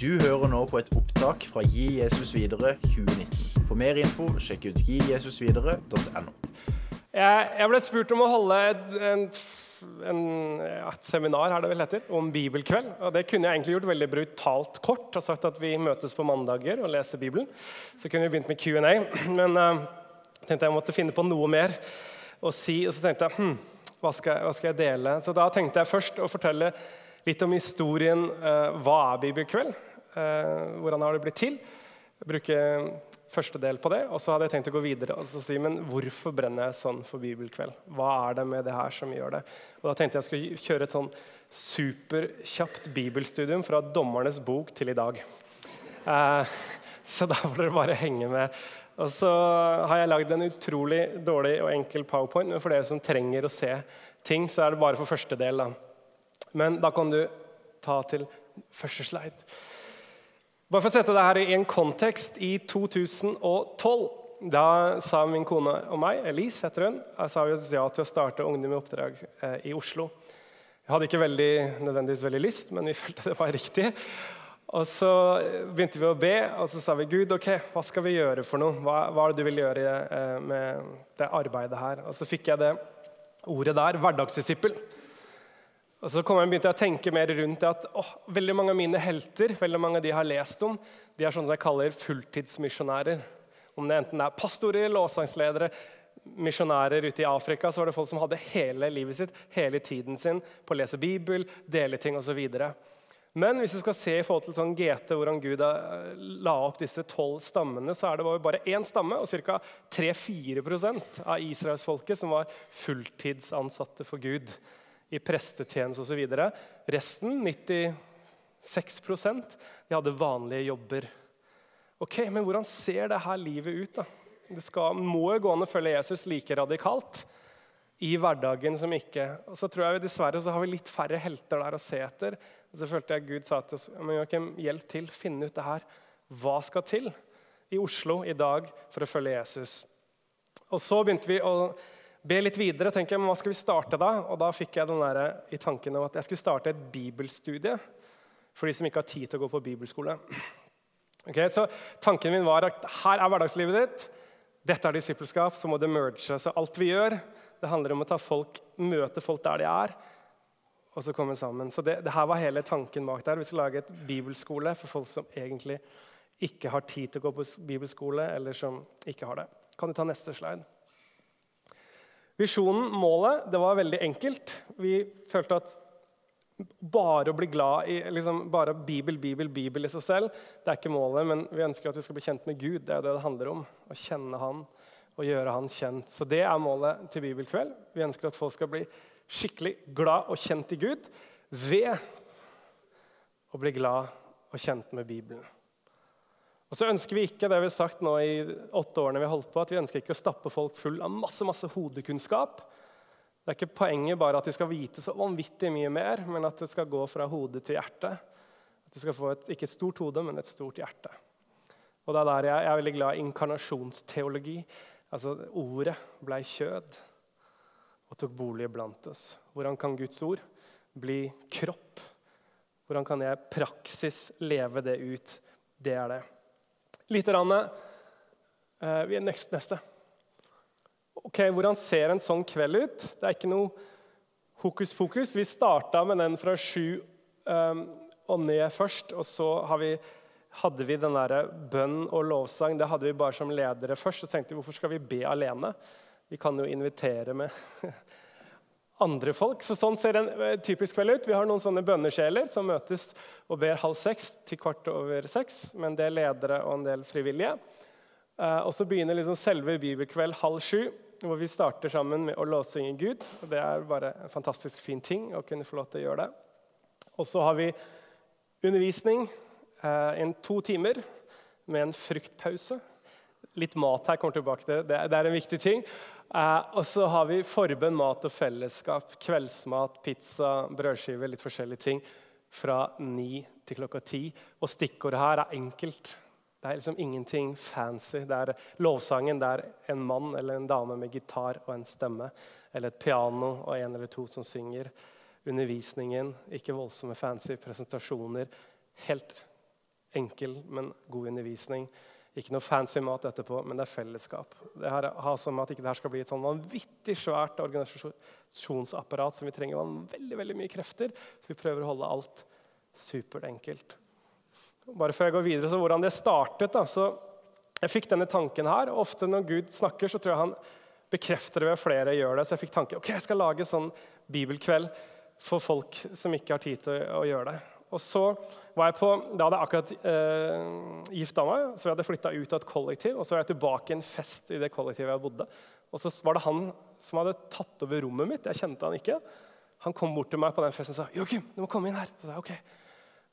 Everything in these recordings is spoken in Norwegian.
Du hører nå på et opptak fra Gi Jesus videre 2019. For mer info, sjekk ut gijesusvidere.no. Jeg, jeg ble spurt om å holde et, en, en, et seminar er det vel heter, om bibelkveld. og Det kunne jeg egentlig gjort veldig brutalt kort. og sagt at Vi møtes på mandager og leser Bibelen. Så kunne vi begynt med Q&A. Men uh, tenkte jeg måtte finne på noe mer å si. Og så tenkte jeg hm, hva, skal, hva skal jeg dele? Så da tenkte jeg først å fortelle litt om historien. Uh, hva er bibelkveld? Eh, hvordan har det blitt til? Bruke første del på det, og så hadde jeg tenkt å gå videre og si men hvorfor brenner jeg sånn for bibelkveld. Hva er det med det her som gjør det? Og Da tenkte jeg skulle kjøre et sånn superkjapt bibelstudium fra Dommernes bok til i dag. Eh, så da får dere bare henge med. Og så har jeg lagd en utrolig dårlig og enkel powerpoint, men for dere som trenger å se ting, så er det bare for første del. da. Men da kan du ta til første slide. Bare for å sette det her i en kontekst. I 2012 da sa min kone og meg, Elise heter hun, sa vi ja til å starte Ungdom i oppdrag eh, i Oslo. Jeg hadde ikke veldig, nødvendigvis veldig lyst, men vi følte det var riktig. Og Så begynte vi å be, og så sa vi Gud, ok, hva skal vi gjøre for noe? Hva, hva er det du vil gjøre eh, med det arbeidet her? Og så fikk jeg det ordet der, hverdagsdisippel. Og så jeg, begynte jeg å tenke mer rundt det at åh, veldig mange av mine helter veldig mange av de jeg har lest om, de er sånne jeg kaller fulltidsmisjonærer. Om det enten er pastorer, låsangsledere, misjonærer ute i Afrika, så var det folk som hadde hele livet sitt, hele tiden sin på å lese Bibel, dele ting osv. Men hvis vi skal se i forhold til sånn GT, hvordan Gud eh, la opp disse tolv stammene, så er det bare én stamme, og ca. 3-4% av israelsfolket som var fulltidsansatte for Gud i prestetjeneste osv. Resten, 96% de hadde vanlige jobber. Ok, Men hvordan ser dette livet ut? da? Det skal, må jo gå følge Jesus like radikalt i hverdagen som ikke. Og så tror jeg vi Dessverre så har vi litt færre helter der å se etter. Og så følte jeg Gud sa til oss men Joachim, hjelp til, finne ut det her. Hva skal til i Oslo i dag for å følge Jesus? Og så begynte vi å be litt videre. tenker jeg, men Hva skal vi starte da? Og da fikk jeg den der, i tanken om at jeg skulle starte et bibelstudie for de som ikke har tid til å gå på bibelskole. Okay, så Tanken min var at her er hverdagslivet ditt. Dette er disippelskap. Så må det merge. Så alt vi gjør, det handler om å ta folk, møte folk der de er, og så komme sammen. Så det, det her var hele tanken bak der. Vi skal lage et bibelskole for folk som egentlig ikke har tid til å gå på bibelskole, eller som ikke har det. Kan du ta neste slide? Visjonen, målet, det var veldig enkelt. Vi følte at bare å bli glad i liksom, bare Bibel, Bibel, Bibel i seg selv, det er ikke målet, men vi ønsker at vi skal bli kjent med Gud. Det er det det handler om. Å kjenne Han og gjøre Han kjent. Så det er målet til Bibelkveld. Vi ønsker at folk skal bli skikkelig glad og kjent i Gud ved å bli glad og kjent med Bibelen. Og så ønsker vi ikke det vi har sagt nå i åtte årene vi har holdt på, at vi ønsker ikke å stappe folk full av masse, masse hodekunnskap. Det er ikke poenget bare at de skal vite så vanvittig mye mer, men at det skal gå fra hode til hjerte. At du skal få et, ikke et stort hode, men et stort hjerte. Og det er der jeg, jeg er veldig glad i inkarnasjonsteologi. Altså Ordet blei kjød og tok bolig blant oss. Hvordan kan Guds ord bli kropp? Hvordan kan jeg praksis leve det ut? Det er det. Litt grann. uh, vi er neste. Ok, Hvordan ser en sånn kveld ut? Det er ikke noe hokus pokus. Vi starta med den fra sju um, og ned først. Og så vi, hadde vi den der bønn og lovsang. Det hadde vi bare som ledere først. Så tenkte vi hvorfor skal vi be alene? Vi kan jo invitere med andre folk. Så Sånn ser en eh, typisk kveld ut. Vi har noen sånne bønnesjeler som møtes og ber halv seks til kvart over seks, med en del ledere og en del frivillige. Eh, og Så begynner liksom selve bibelkveld halv sju, hvor vi starter sammen med å låsynge Gud. Og Det er bare en fantastisk fin ting å kunne få lov til å gjøre det. Og så har vi undervisning eh, i to timer med en fruktpause. Litt mat her kommer tilbake til. Det er en viktig ting. Eh, og så har vi forbønn, mat og fellesskap. Kveldsmat, pizza, brødskiver, litt forskjellige ting. Fra ni til klokka ti. Og stikkordet her er enkelt. Det er liksom ingenting fancy. Det er Lovsangen det er en mann eller en dame med gitar og en stemme. Eller et piano og en eller to som synger. Undervisningen, ikke voldsomme fancy presentasjoner. Helt enkel, men god undervisning. Ikke noe fancy mat etterpå, men det er fellesskap. Det her, ha som at ikke det skal bli et sånn vanvittig svært organisasjonsapparat som vi trenger veldig, veldig mye krefter. Så vi prøver å holde alt superenkelt. Bare før jeg går videre, så Hvordan det startet da, så Jeg fikk denne tanken her. Ofte når Gud snakker, så tror jeg han bekrefter det ved flere gjør det. Så jeg fikk tanken ok, jeg skal lage sånn bibelkveld for folk som ikke har tid til å gjøre det. Og så var jeg på, Da hadde jeg akkurat eh, gifta meg, så jeg hadde flytta ut av et kollektiv. Og så var jeg tilbake i en fest i det kollektivet jeg bodde. Og så var det han som hadde tatt over rommet mitt. Jeg kjente han ikke. Han kom bort til meg på den festen og sa 'Joakim, du må komme inn her'. Så sa jeg, ok.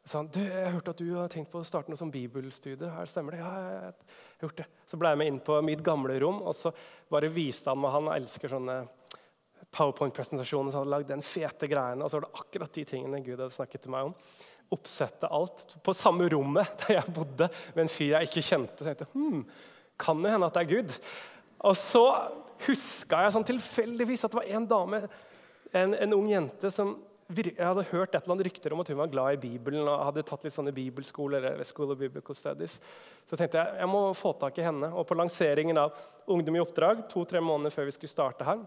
Så han du, jeg hørte at du har tenkt på å starte noe som bibelstudie. Her stemmer det? Ja, jeg har gjort det. Så ble jeg med inn på mitt gamle rom, og så bare viste han meg Han elsker sånne powerpoint-presentasjoner. Så hadde lagd den fete greiene, og så var det akkurat de tingene Gud hadde snakket til meg om. Oppsette alt på samme rommet der jeg bodde med en fyr jeg ikke kjente. Så jeg tenkte, hmm, Kan det hende at det er Gud? Og så huska jeg sånn tilfeldigvis at det var en dame, en, en ung jente, som jeg hadde hørt et eller annet rykter om at hun var glad i Bibelen og hadde tatt litt sånne bibelskoler. eller School of Biblical Studies. Så tenkte jeg jeg må få tak i henne. Og på lanseringen av Ungdom i oppdrag to-tre måneder før vi skulle starte her,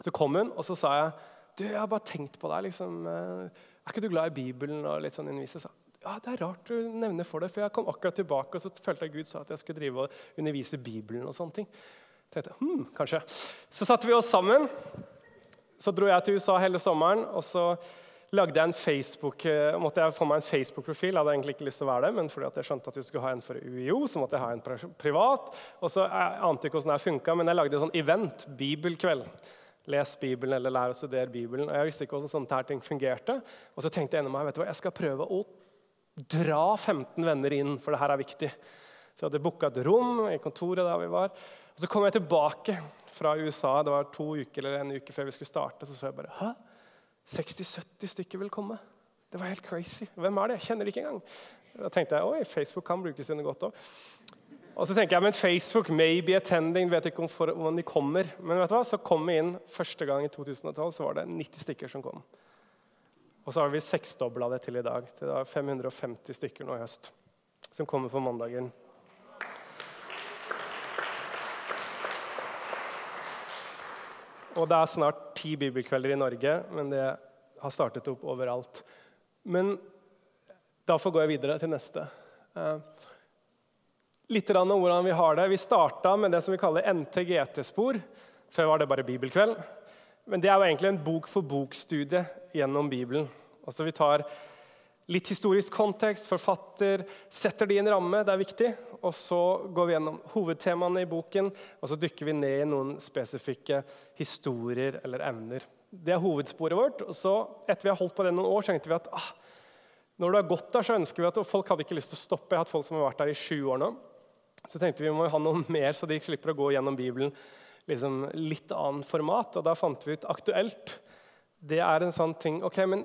så kom hun og så sa jeg, du, jeg har bare tenkt på deg. liksom, eh, Er ikke du glad i Bibelen? og litt sånn undervise? Ja, Det er rart du nevner for det, for jeg kom akkurat tilbake og så følte jeg Gud sa at jeg skulle drive og undervise Bibelen. og sånne ting. tenkte hm, kanskje. Så satte vi oss sammen. Så dro jeg til USA hele sommeren, og så lagde jeg en Facebook, eh, måtte jeg få meg en Facebook-profil. Hadde egentlig ikke lyst til å være det, men fordi jeg skjønte at vi skulle ha en for UiO, så måtte jeg ha en privat. Og så Jeg ante ikke hvordan det funka, men jeg lagde en sånn event, bibelkveld. Les Bibelen eller lær å studere Bibelen. Og Jeg visste ikke hvordan sånne her ting fungerte. Og så tenkte jeg meg, vet du hva, jeg skal prøve å dra 15 venner inn, for det her er viktig. Så jeg hadde booka et rom i kontoret der vi var. Og Så kom jeg tilbake fra USA. Det var to uker eller en uke før vi skulle starte. Så så jeg bare Hæ? 60-70 stykker vil komme? Det var helt crazy. Hvem er det? Jeg kjenner det ikke engang. Da tenkte jeg oi, Facebook kan brukes under godt òg. Og så tenker jeg, men Facebook may be attending, vet ikke om, om de kommer. Men vet du hva? så kom vi inn første gang i 2012, så var det 90 stykker som kom. Og så har vi seksdobla det til i dag. Det er 550 stykker nå i høst som kommer på mandagen. Og det er snart ti bibelkvelder i Norge, men det har startet opp overalt. Men derfor går jeg videre til neste. Eh, litt om hvordan vi har det. Vi starta med det som vi kaller NTGT-spor. Før var det bare bibelkveld. Men det er jo egentlig en bok-for-bok-studie gjennom Bibelen. Altså Vi tar litt historisk kontekst, forfatter, setter det i en ramme. Det er viktig. Og så går vi gjennom hovedtemaene i boken, og så dykker vi ned i noen spesifikke historier eller evner. Det er hovedsporet vårt. og så, Etter vi har holdt på det noen år, tenkte vi at ah, når du har gått der, så ønsker vi at Folk hadde ikke lyst til å stoppe. Jeg har hatt folk som har vært der i sju år nå. Så tenkte vi vi må ha noe mer, så de slipper å gå gjennom Bibelen liksom litt annet format. Og da fant vi ut aktuelt. Det er en sånn ting ok, men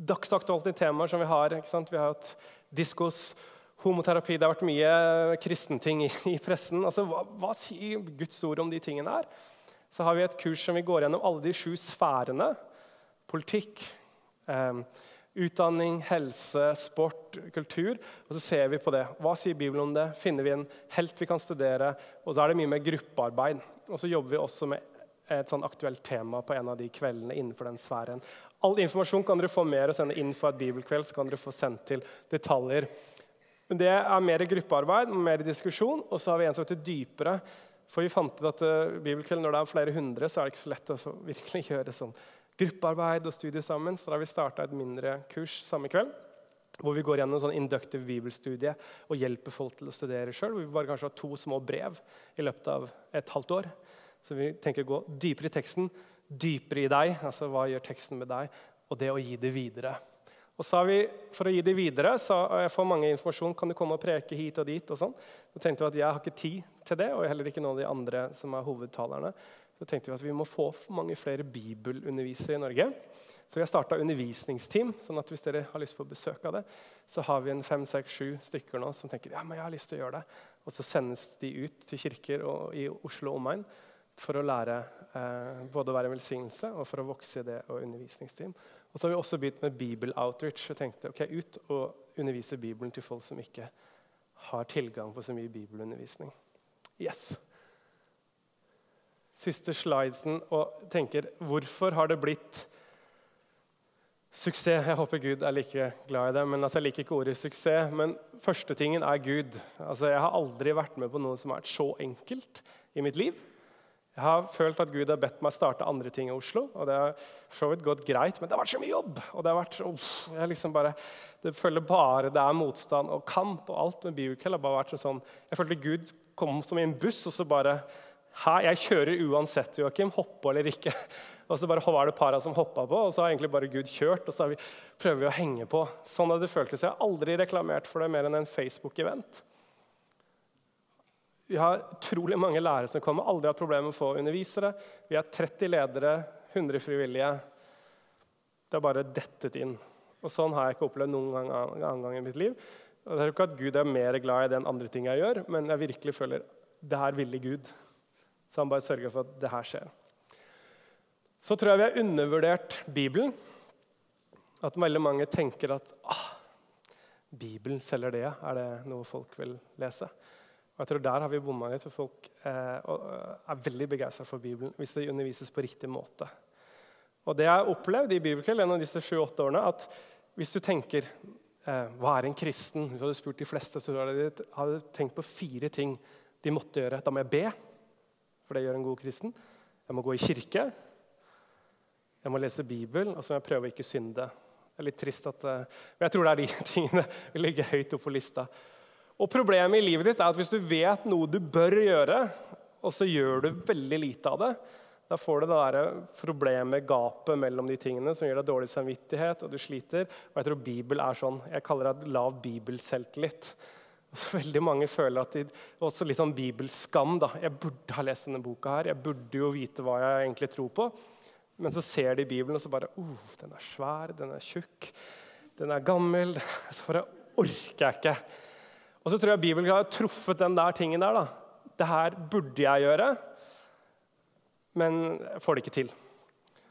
dagsaktuelle temaer som vi har. Vi har hatt diskos, homoterapi Det har vært mye kristenting i, i pressen. Altså, hva, hva, sier Guds ord om de tingene her? Så har vi et kurs som vi går gjennom alle de sju sfærene. Politikk, eh, utdanning, helse, sport, kultur. Og så ser vi på det. Hva sier Bibelen om det? Finner vi en helt vi kan studere? Og så er det mye mer gruppearbeid. Og så jobber vi også med et sånn aktuelt tema på en av de kveldene innenfor den sfæren. All informasjon kan dere få mer og sende inn for et bibelkveld. så kan dere få sendt til detaljer. Men Det er mer gruppearbeid, mer diskusjon. Og så har vi en som heter Dypere. For vi fant ut at uh, bibelkveld, når det er flere hundre, så er det ikke så lett å virkelig gjøre sånn gruppearbeid og studie sammen. Så da har vi starta et mindre kurs samme kveld. Hvor vi går gjennom en sånn inductive bibelstudie og hjelper folk til å studere sjøl. Hvor vi bare kanskje har to små brev i løpet av et halvt år. Så vi tenker å gå dypere i teksten dypere i deg, altså hva gjør teksten med deg, og det å gi det videre. Og så har vi, For å gi det videre så jeg får mange informasjon, kan du komme og preke hit og dit. og sånn. Så tenkte vi at Jeg har ikke tid til det, og heller ikke noen av de andre som er hovedtalerne. Så tenkte vi at vi må få mange flere bibelundervisere i Norge. Så vi har starta undervisningsteam. sånn at hvis dere har lyst på besøk av det, så har vi en fem, seks, sju stykker nå som tenker ja, men jeg har lyst til å gjøre det. Og så sendes de ut til kirker og i Oslo og omegn for å lære eh, både å være en velsignelse og for å vokse i det og undervisningsteam. Og så har vi også begynt med Bibel-outreach. og tenkte ok, ut og undervise Bibelen til folk som ikke har tilgang på så mye bibelundervisning. Yes. Siste slidesen og tenker hvorfor har det blitt suksess? Jeg håper Gud er like glad i det. men altså, Jeg liker ikke ordet suksess. Men første tingen er Gud. Altså, jeg har aldri vært med på noe som har vært så enkelt i mitt liv. Jeg har følt at Gud har bedt meg starte andre ting i Oslo. og Det har så vidt gått greit, men det har vært så mye jobb. og Det har vært, uff, jeg liksom bare, det føler bare det er motstand og kamp. og alt med bibelkveld har bare vært sånn, Jeg følte Gud kom som i en buss, og så bare Her, jeg kjører uansett, Joakim. Hoppe eller ikke. Og så bare var det para som hoppa på, og så har egentlig bare Gud kjørt. og så vi, prøver vi å henge på. Sånn hadde det føltes. Jeg har aldri reklamert for det mer enn en Facebook-event. Vi har utrolig mange lærere som kommer, aldri hatt problemer med å få undervisere. Vi har 30 ledere, 100 frivillige. Det har bare dettet inn. Og Sånn har jeg ikke opplevd noen gang, annen gang i mitt liv. Og det er jo ikke at Gud er mer glad i det enn andre ting jeg gjør, men jeg virkelig føler det her ville Gud. Så han bare sørger for at det her skjer. Så tror jeg vi har undervurdert Bibelen. At veldig mange tenker at ah, Bibelen selger det. Er det noe folk vil lese? Og jeg tror Der har vi bomma litt, for folk eh, eh, er veldig begeistra for Bibelen hvis det undervises på riktig måte. Og det jeg har opplevd i Bibelkveld gjennom disse sju-åtte årene, at hvis du tenker eh, hva er en kristen? Hvis du hadde spurt de fleste, så hadde de tenkt på fire ting de måtte gjøre. Da må jeg be, for det gjør en god kristen. Jeg må gå i kirke. Jeg må lese Bibelen, og så må jeg prøve å ikke synde. Det er litt trist at, eh, Men jeg tror det er de tingene vi ligger høyt opp på lista. Og Problemet i livet ditt er at hvis du vet noe du bør gjøre, og så gjør du veldig lite av det, da får du det der problemet, gapet mellom de tingene, som gjør deg dårlig samvittighet, og du sliter. Og jeg tror Bibel er sånn. Jeg kaller det lav bibelselvtillit. Veldig mange føler at de, også litt sånn bibelskam. da. Jeg burde ha lest denne boka her. Jeg burde jo vite hva jeg egentlig tror på. Men så ser de Bibelen, og så bare oh, Den er svær, den er tjukk, den er gammel. Så bare orker jeg ikke. Og så tror jeg Bibelen har truffet den der tingen der. da. Det her burde jeg gjøre, men jeg får det ikke til.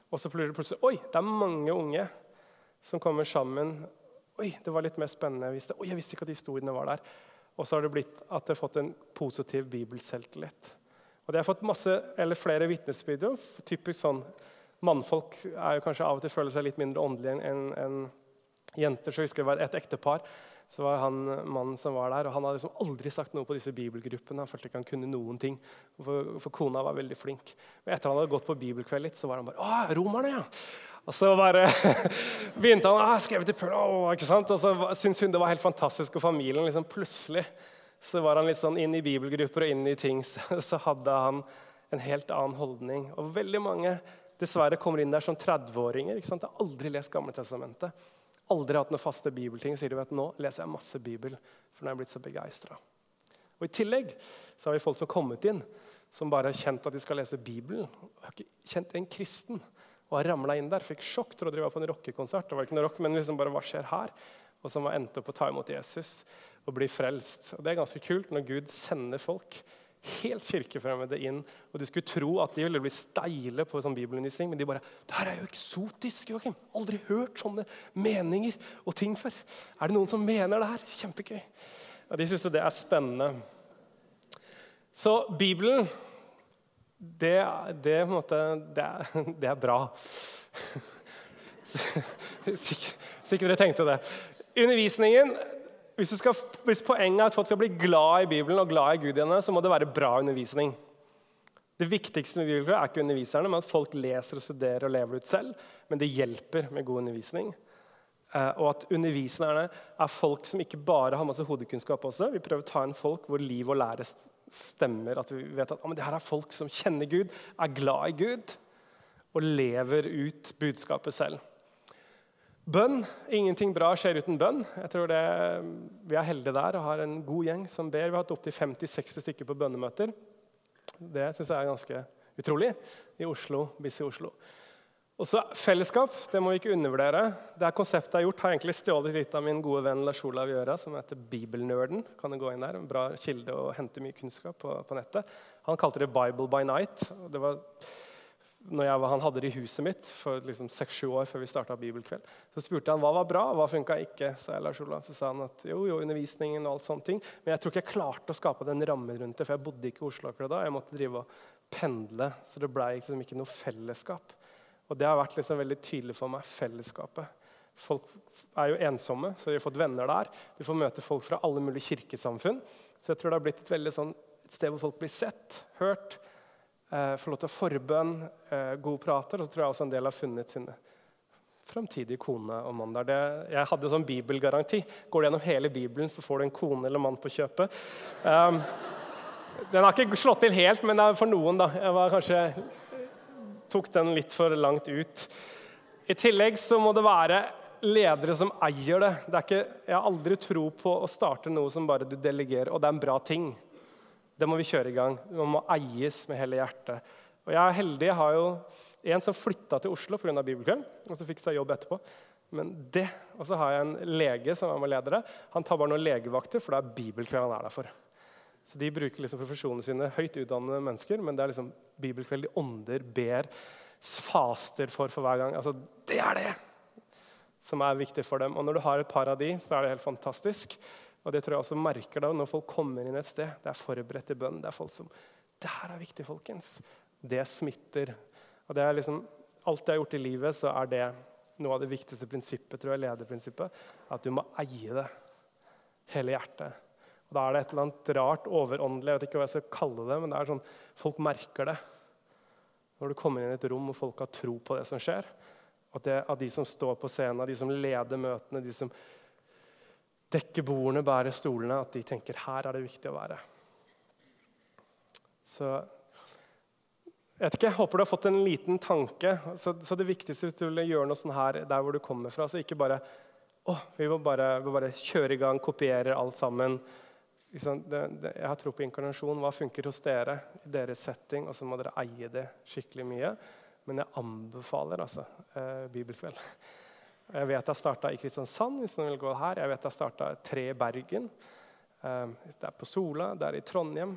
Og så blir det plutselig Oi, det er mange unge som kommer sammen. Oi, det var litt mer spennende. Jeg visste, Oi, jeg visste ikke at historiene var der. Og så har det blitt at det har fått en positiv bibelselvtillit. Og det har fått masse, eller flere vitnesbyrd. Typisk sånn Mannfolk er jo kanskje av og til føler seg litt mindre åndelige enn en jenter. Så jeg husker det var et ektepar så var han mannen som var der, og han hadde liksom aldri sagt noe på disse bibelgruppene. Han følte ikke han kunne noen ting, for, for kona var veldig flink. Men etter han hadde gått på bibelkveld litt, så var han bare Å, romerne, ja! Og så bare begynte han å skrive til Paul, ikke sant? Og så syntes hun det var helt fantastisk, og familien liksom plutselig så var han litt sånn inn i bibelgrupper og inn i ting, så, så hadde han en helt annen holdning. Og veldig mange dessverre kommer inn der som 30-åringer. ikke sant? Jeg har aldri lest Gamletestamentet aldri hatt noen faste bibelting, sier du vet, nå leser jeg masse Bibel. for nå er jeg blitt så begeistra. I tillegg så har vi folk som har kommet inn, som bare har kjent at de skal lese Bibelen. og har ikke kjent en kristen og har ramla inn der. Fikk sjokk. Trodde de var på en rockekonsert. Det var ikke noe rock, men liksom bare, hva her? Og som har endt opp å ta imot Jesus og bli frelst. Og Det er ganske kult når Gud sender folk helt kirkefremmede inn. Og du skulle tro at de ville bli steile på sånn bibelundervisning, men de bare Det her er jo eksotisk, Joakim. Aldri hørt sånne meninger og ting før. Er det noen som mener det her? Kjempegøy. Og de syns det er spennende. Så Bibelen, det, det, måte, det, er, det er bra. Sikkert, sikkert dere tenkte det. Undervisningen hvis, skal, hvis, poenget er at folk skal bli glad i Bibelen og glad i Gud igjen, så må det være bra undervisning. Det viktigste med Bibelen er ikke underviserne, men at folk leser og studerer og lever ut selv. Men det hjelper med god undervisning. Eh, og at underviserne er folk som ikke bare har masse hodekunnskap også. Vi prøver å ta inn folk hvor liv og lære stemmer. At vi vet at ah, det her er folk som kjenner Gud, er glad i Gud og lever ut budskapet selv. Bønn. Ingenting bra skjer uten bønn. Jeg tror det, Vi er heldige der og har en god gjeng som ber. Vi har hatt opptil 50-60 stykker på bønnemøter. Det syns jeg er ganske utrolig i Oslo, Busy Oslo. Og så Fellesskap det må vi ikke undervurdere. Det her konseptet jeg har gjort, har egentlig stjålet litt av min gode venn Lars Olav Gjøra, som heter Bibelnerden. Kan du gå inn der, En bra kilde å hente mye kunnskap på, på nettet. Han kalte det 'Bible by night'. Det var når jeg Han hadde det i huset mitt for liksom seks-sju år før vi starta bibelkveld. Så spurte han hva var bra, hva funka ikke. sa jeg, Lars Olav, Så sa han at jo, jo, undervisningen og alt sånne ting. Men jeg tror ikke jeg klarte å skape den rammen rundt det, for jeg bodde ikke i Oslo akkurat da. Jeg måtte drive og pendle, så det ble liksom ikke noe fellesskap. Og det har vært liksom veldig tydelig for meg, fellesskapet. Folk er jo ensomme, så de har fått venner der. Du får møte folk fra alle mulige kirkesamfunn. Så jeg tror det har blitt et veldig sånn, et sted hvor folk blir sett, hørt, eh, får lov til å forbønn, eh, gode prater. Og så tror jeg også en del har funnet sin framtidige kone og mann der. Det, jeg hadde sånn bibelgaranti. Går du gjennom hele Bibelen, så får du en kone eller mann på kjøpet. Um, den har ikke slått til helt, men for noen, da. Jeg var kanskje tok den litt for langt ut. I tillegg så må det være ledere som eier det. det ikke, jeg har aldri tro på å starte noe som bare du delegerer, og det er en bra ting. Det må vi kjøre i gang. Man må eies med hele hjertet. Og Jeg er heldig. Jeg har jo en som flytta til Oslo pga. Bibelkveld, og så fikk seg jobb etterpå. Men det, Og så har jeg en lege som er med ledere. Han tar bare noen legevakter, for det er bibelkveld han er der for. Så De bruker liksom profesjonene sine, høyt utdannede mennesker, men det er liksom bibelkveld de ånder ber, faster for for hver gang. Altså, Det er det som er viktig for dem. Og Når du har et par av de, så er det helt fantastisk. Og det tror jeg også merker da, når folk kommer inn et sted. Det er forberedt til bønn. Det er folk som Det her er viktig, folkens. Det smitter. Og det er liksom, Alt jeg har gjort i livet, så er det noe av det viktigste prinsippet, tror jeg, lederprinsippet. At du må eie det. Hele hjertet. Og Da er det et eller annet rart overåndelig. Jeg vet ikke hva jeg skal kalle det, men det er sånn, folk merker det. Når du kommer inn i et rom og folk har tro på det som skjer, at det av de som står på scenen, de som leder møtene, de som dekker bordene, bærer stolene, at de tenker her er det viktig å være. Så jeg vet ikke, jeg håper du har fått en liten tanke. Så, så det viktigste hvis du vil gjøre noe sånn her der hvor du kommer fra, så ikke bare å, vi må bare, vi må bare kjøre i gang, kopiere alt sammen. Det, det, jeg har tro på inkarnasjon. Hva funker hos dere i deres setting? Og så må dere eie det skikkelig mye. Men jeg anbefaler altså eh, bibelkveld. Jeg vet jeg starta i Kristiansand, hvis noen vil gå her. Jeg vet jeg starta tre i Bergen. Eh, det er på Sola, det er i Trondheim,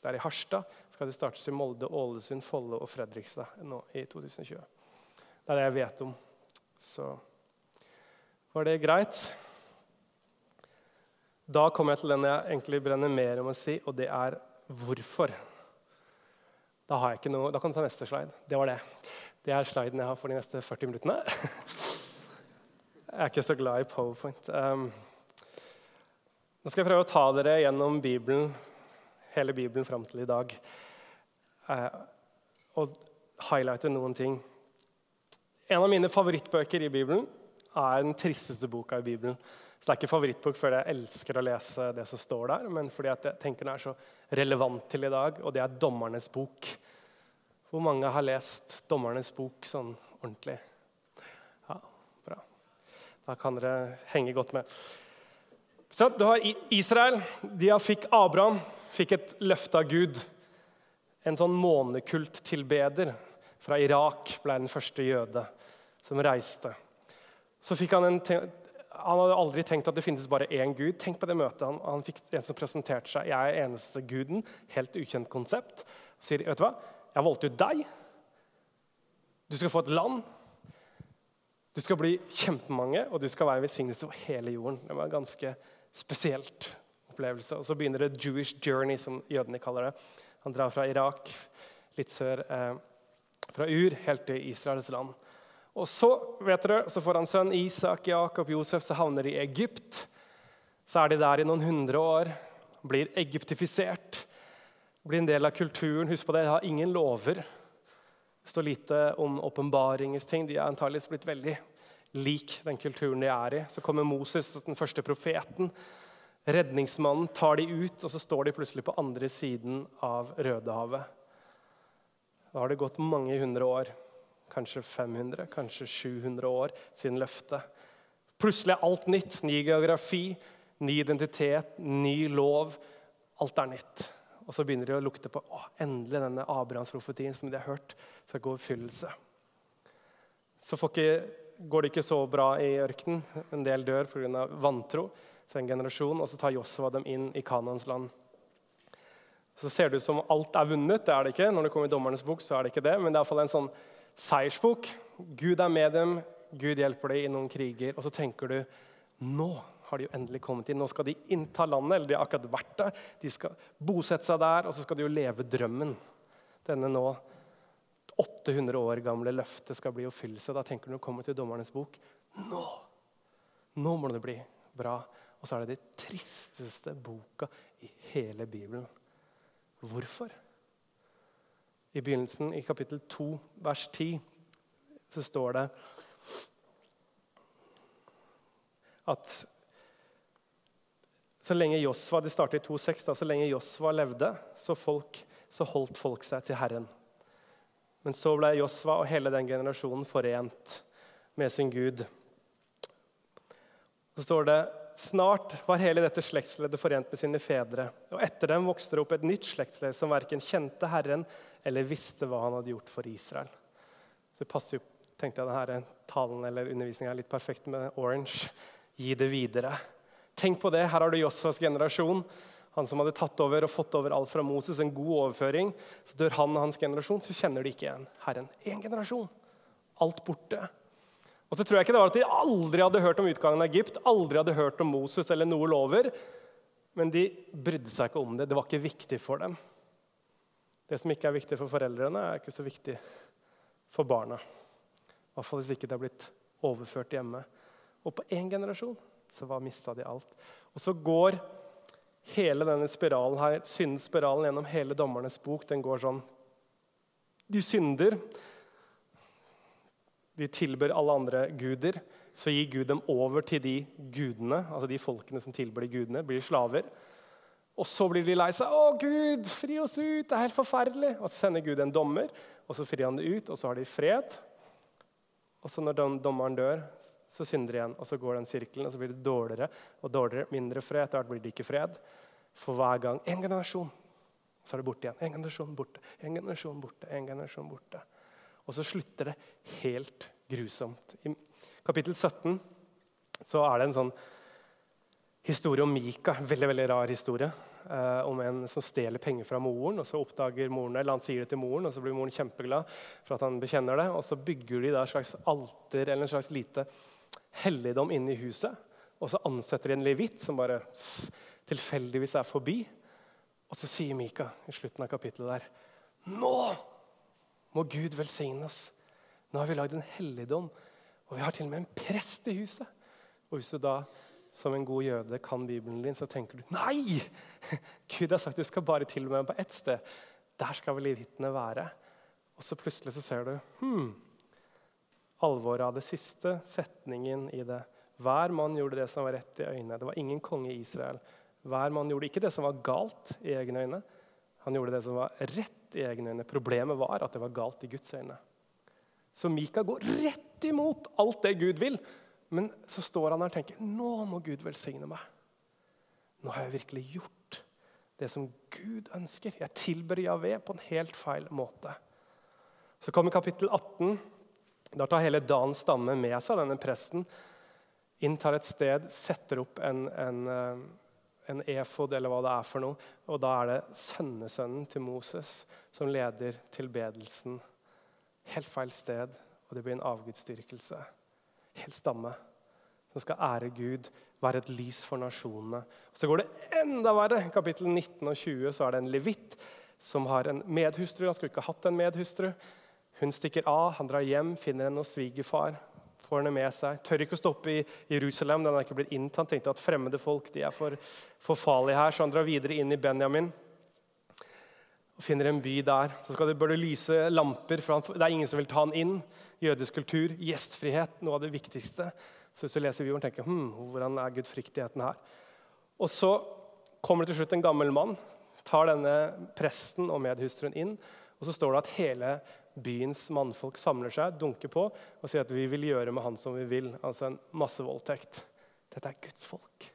det er i Harstad. Skal det startes i Molde, Ålesund, Follo og Fredrikstad nå i 2020. Det er det jeg vet om. Så var det greit? Da kommer jeg til den jeg egentlig brenner mer om å si, og det er hvorfor. Da, har jeg ikke noe, da kan du ta neste slide. Det var det. Det er sliden jeg har for de neste 40 minuttene. Jeg er ikke så glad i powerpoint. Um, nå skal jeg prøve å ta dere gjennom Bibelen, hele Bibelen fram til i dag. Uh, og highlighte noen ting. En av mine favorittbøker i Bibelen er den tristeste boka i Bibelen. Så det er ikke favorittbok fordi jeg elsker å lese det som står der, men fordi jeg tenker den er så relevant til i dag, og det er Dommernes bok. Hvor mange har lest Dommernes bok sånn ordentlig? Ja, bra. Da kan dere henge godt med. Så du har Israel. De fikk Abraham fikk et løfte av Gud. En sånn månekulttilbeder fra Irak ble den første jøde som reiste. Så fikk han en han hadde aldri tenkt at det finnes bare én gud. Tenk på det møtet. Han, han fikk en som presenterte seg. Jeg er eneste guden. Helt ukjent konsept. Han sier vet du hva? Jeg har valgt ut deg. Du skal få et land. Du skal bli kjempemange, og du skal være en velsignelse for hele jorden. Det var en ganske spesielt opplevelse. Og så begynner det Jewish journey, som jødene kaller det. Han drar fra Irak, litt sør eh, fra Ur, helt til Israels land. Og så vet dere, så får han sønn Isak, Jakob, Josef, så havner de i Egypt. Så er de der i noen hundre år, blir egyptifisert, blir en del av kulturen. Husk på det, de har ingen lover. Det står lite om åpenbaringens ting. De er antakeligvis blitt veldig lik den kulturen de er i. Så kommer Moses, den første profeten. Redningsmannen tar de ut, og så står de plutselig på andre siden av Rødehavet. Da har det gått mange hundre år kanskje 500, kanskje 700 år siden løftet. Plutselig er alt nytt. Ny geografi, ny identitet, ny lov. Alt er nytt. Og så begynner de å lukte på å, endelig denne Abrahamsprofetien som de har hørt, skal gå i oppfyllelse. Så ikke, går det ikke så bra i ørkenen. En del dør pga. vantro. Så en generasjon, Og så tar Josva dem inn i Kanans land. Så ser det ut som alt er vunnet. Det er det ikke. Når det kommer i Dommernes bok, så er det ikke det. Men det er iallfall en sånn seiersbok. Gud er med dem, Gud hjelper dem i noen kriger. Og så tenker du nå har de jo endelig kommet inn. Nå skal de innta landet, eller de har akkurat vært der. De skal bosette seg der, og så skal de jo leve drømmen. Denne nå 800 år gamle løftet skal bli oppfyllelse. Da tenker du når du kommer til Dommernes bok nå! Nå må det bli bra. Og så er det de tristeste boka i hele Bibelen. Hvorfor? I begynnelsen, i kapittel 2, vers 10, så står det at så lenge Josva det startet i 2,6, så lenge Josva levde, så, folk, så, holdt folk seg til Herren. Men så ble Josva og hele den generasjonen forent med sin Gud. Så står det Snart var hele dette slektsleddet forent med sine fedre. Og etter dem vokste det opp et nytt slektsledd som verken kjente Herren eller visste hva han hadde gjort for Israel. Så passer jo, tenkte jeg, denne talen eller undervisningen er litt perfekt med orange. Gi det videre. Tenk på det. Her har du Josfas generasjon. Han som hadde tatt over og fått over alt fra Moses, en god overføring. Så dør han og hans generasjon, så kjenner de ikke igjen Herren. Én generasjon. Alt borte. Og så tror jeg ikke det var at De aldri hadde hørt om utgangen av Egypt, aldri hadde hørt om Moses eller noe lover. Men de brydde seg ikke om det. Det var ikke viktig for dem. Det som ikke er viktig for foreldrene, er ikke så viktig for barna. I hvert fall hvis ikke det har blitt overført hjemme. Og på én generasjon så var mista de alt. Og så går hele denne spiralen her, syndspiralen gjennom hele dommernes bok. Den går sånn De synder. De tilber alle andre guder. Så gir Gud dem over til de gudene, altså de folkene som tilber de gudene, blir slaver. Og så blir de lei seg. 'Å, Gud, fri oss ut! Det er helt forferdelig!' Og så sender Gud en dommer, og så frir han det ut, og så har de fred. Og så når dommeren dør, så synder de igjen. Og så går den sirkelen, og så blir det dårligere og dårligere. Mindre fred. Etter hvert blir det ikke fred. For hver gang en generasjon, så er det borte igjen. En generasjon borte, en generasjon borte, en generasjon borte. Og så slutter det helt grusomt. I kapittel 17 så er det en sånn historie om Mika. Veldig veldig rar historie. Uh, om en som stjeler penger fra moren. og Så oppdager moren eller han sier det til moren, og så blir moren kjempeglad for at han bekjenner det. Og så bygger de da et slags alter eller en slags lite helligdom inne i huset. Og så ansetter de en levit som bare tilfeldigvis er forbi. Og så sier Mika i slutten av kapittelet der Nå må Gud velsigne oss. Nå har vi lagd en helligdom, og vi har til og med en prest i huset. Og hvis du da som en god jøde kan Bibelen din, så tenker du nei! Gud har sagt du skal bare til og med på ett sted. Der skal vel levitene være. Og så plutselig så ser du hmm, alvoret av det siste setningen i det. Hver mann gjorde det som var rett i øynene. Det var ingen konge i Israel. Hver mann gjorde ikke det som var galt i egne øyne. Han gjorde det som var rett i egne øyne. Problemet var at det var galt i Guds øyne. Så Mika går rett imot alt det Gud vil. Men så står han der og tenker nå må Gud velsigne meg. Nå har jeg virkelig gjort det som Gud ønsker. Jeg tilber Javé på en helt feil måte. Så kommer kapittel 18. Da tar hele Dans stamme med seg denne presten, inntar et sted, setter opp en, en, eh, en efod eller hva det er for noe. Og da er det sønnesønnen til Moses som leder tilbedelsen. Helt feil sted, og det blir en avgudsdyrkelse. Helt stamme som skal ære Gud, være et lys for nasjonene. Og så går det enda verre. I kapittel 19 og 20 så er det en levitt som har en medhustru. Han skulle ikke hatt en medhustru. Hun stikker av, han drar hjem, finner henne hos svigerfar. Får henne med seg. Tør ikke å stoppe i Jerusalem. Den er ikke blitt inntatt. Tenkte at fremmede folk de er for, for farlige her, så han drar videre inn i Benjamin. Og finner en by der. Så skal det, bør det lyse lamper. For det er ingen som vil ta han inn. Jødisk kultur, gjestfrihet, noe av det viktigste. Så hvis du leser Bibelen, tenker hm, hvordan er gudfryktigheten her? Og så kommer det til slutt en gammel mann, tar denne presten og medhustruen inn. Og så står det at hele byens mannfolk samler seg, dunker på og sier at vi vil gjøre med han som vi vil. Altså en massevoldtekt. Dette er Guds folk.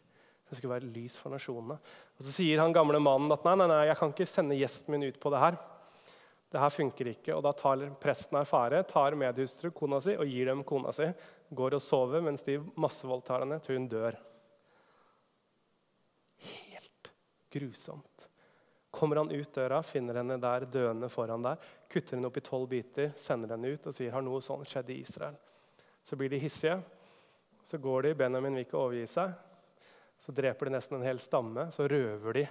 Det skulle være lys for nasjonene. Og Så sier han gamle mannen at nei, nei, nei, jeg kan ikke sende gjesten min ut på det her. Det her funker ikke. Og Da tar presten erfare, tar medhustru, kona si, og gir dem kona si. Går og sover mens de massevoldtar henne til hun dør. Helt grusomt. Kommer han ut døra, finner henne der døende foran der, kutter henne opp i tolv biter, sender henne ut og sier har noe sånt skjedd i Israel. Så blir de hissige. Så går de, Benjamin vil ikke overgi seg. Så dreper de nesten en hel stamme. Så røver de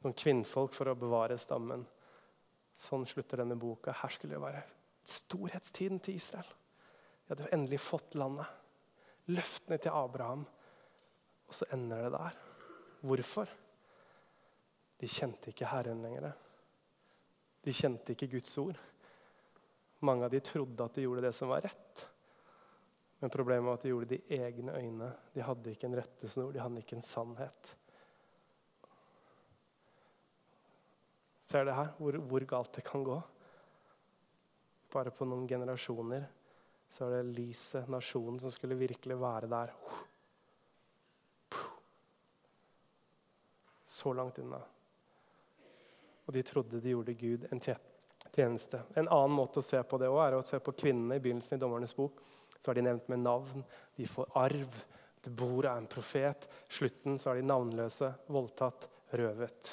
noen kvinnfolk for å bevare stammen. Sånn slutter denne boka. Her skulle det være storhetstiden til Israel. De hadde endelig fått landet. Løftene til Abraham. Og så ender det der. Hvorfor? De kjente ikke Herren lenger. De kjente ikke Guds ord. Mange av de trodde at de gjorde det som var rett. Men problemet var at de gjorde det i egne øyne. De hadde ikke en rettesnor, de hadde ikke en sannhet. Ser det her hvor, hvor galt det kan gå? Bare på noen generasjoner så er det lyset, nasjonen, som skulle virkelig være der. Så langt unna. Og de trodde de gjorde Gud en tjeneste. En annen måte å se på det også, er å se på kvinnene i begynnelsen i Dommernes bok. Så er de nevnt med navn. De får arv. Det bor av en profet. Slutten så er de navnløse, voldtatt, røvet.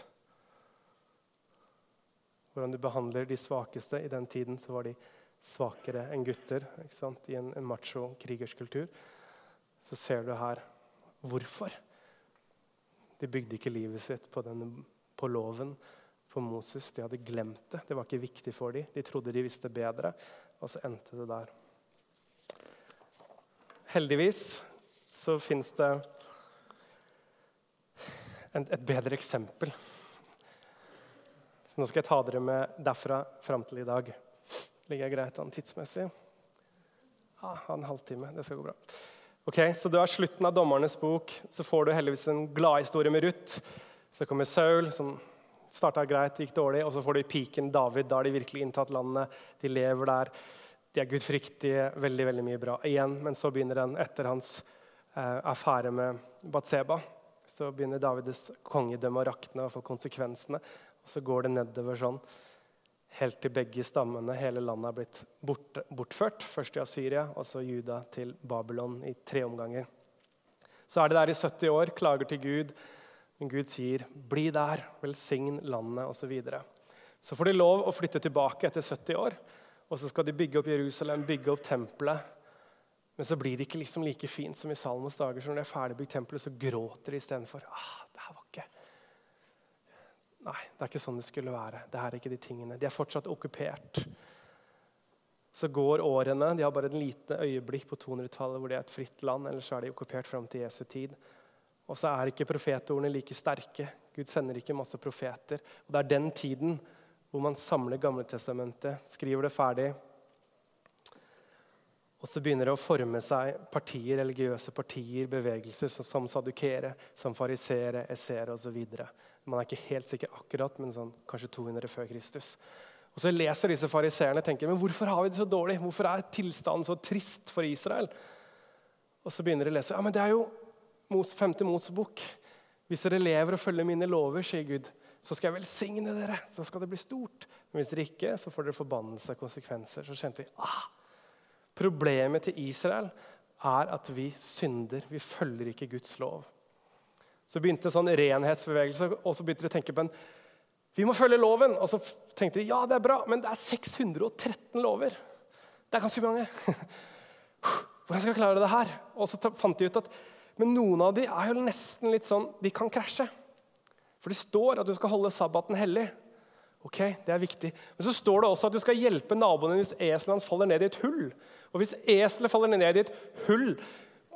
Hvordan du behandler de svakeste. I den tiden så var de svakere enn gutter i en, en macho krigerskultur. Så ser du her hvorfor. De bygde ikke livet sitt på, denne, på loven, på Moses. De hadde glemt det. Det var ikke viktig for dem. De trodde de visste bedre, og så endte det der. Heldigvis så fins det et bedre eksempel. Nå skal jeg ta dere med derfra fram til i dag. Ligger jeg greit an tidsmessig? Ja, en halvtime. Det skal gå bra. Ok, Så du er slutten av Dommernes bok. Så får du heldigvis en gladhistorie med Ruth. Så kommer Saul, som starta greit, gikk dårlig. Og så får du piken David. Da har de virkelig inntatt landet. De lever der. De er gudfryktige. Veldig veldig mye bra igjen. Men så begynner den etter hans eh, affære med Batseba. Så begynner Davids kongedømme å rakne og få konsekvensene. Og så går det nedover sånn helt til begge stammene, hele landet, er blitt bort, bortført. Først i Syria og så Juda til Babylon i tre omganger. Så er de der i 70 år, klager til Gud. Men Gud sier, 'Bli der, velsign landet', osv. Så, videre. så får de lov å flytte tilbake etter 70 år. Og så skal de bygge opp Jerusalem, bygge opp tempelet. Men så blir det ikke liksom like fint som i Salmos dager. Så når de er ferdigbygd tempelet, så gråter de istedenfor. Ah, det her var ikke Nei, det er ikke sånn det skulle være. Det er ikke De tingene. De er fortsatt okkupert. Så går årene. De har bare et lite øyeblikk på 200-tallet hvor det er et fritt land. Ellers er de okkupert fram til Jesu tid. Og så er ikke profetordene like sterke. Gud sender ikke masse profeter. Og Det er den tiden hvor man samler Gamletestamentet, skriver det ferdig. Og så begynner det å forme seg partier, religiøse partier, bevegelser som sadukere, som farisere, esere osv. Man er ikke helt sikker akkurat, men sånn, kanskje 200 før Kristus. Og så leser disse fariseerne og tenker men hvorfor har vi det så dårlig? Hvorfor er tilstanden så trist for Israel? Og så begynner de å lese ja, men det er jo femte Mosebok. Hvis dere lever og følger mine lover, sier Gud, så skal jeg velsigne dere. Så skal det bli stort. Men hvis dere ikke, så får dere forbannelse konsekvenser. Så kjente vi ah, Problemet til Israel er at vi synder. Vi følger ikke Guds lov. Så begynte en sånn renhetsbevegelse, og så begynte de å tenke på en Vi må følge loven! Og så tenkte de ja, det er bra, men det er 613 lover. Det er ganske mange. Hvordan skal jeg klare det her? Og så fant de ut at men noen av de er jo nesten litt sånn De kan krasje. For det står at du skal holde sabbaten hellig. Ok, det er viktig. Men så står det også at du skal hjelpe naboen hvis eselet hans faller ned i et hull. Og hvis eselet faller ned i et hull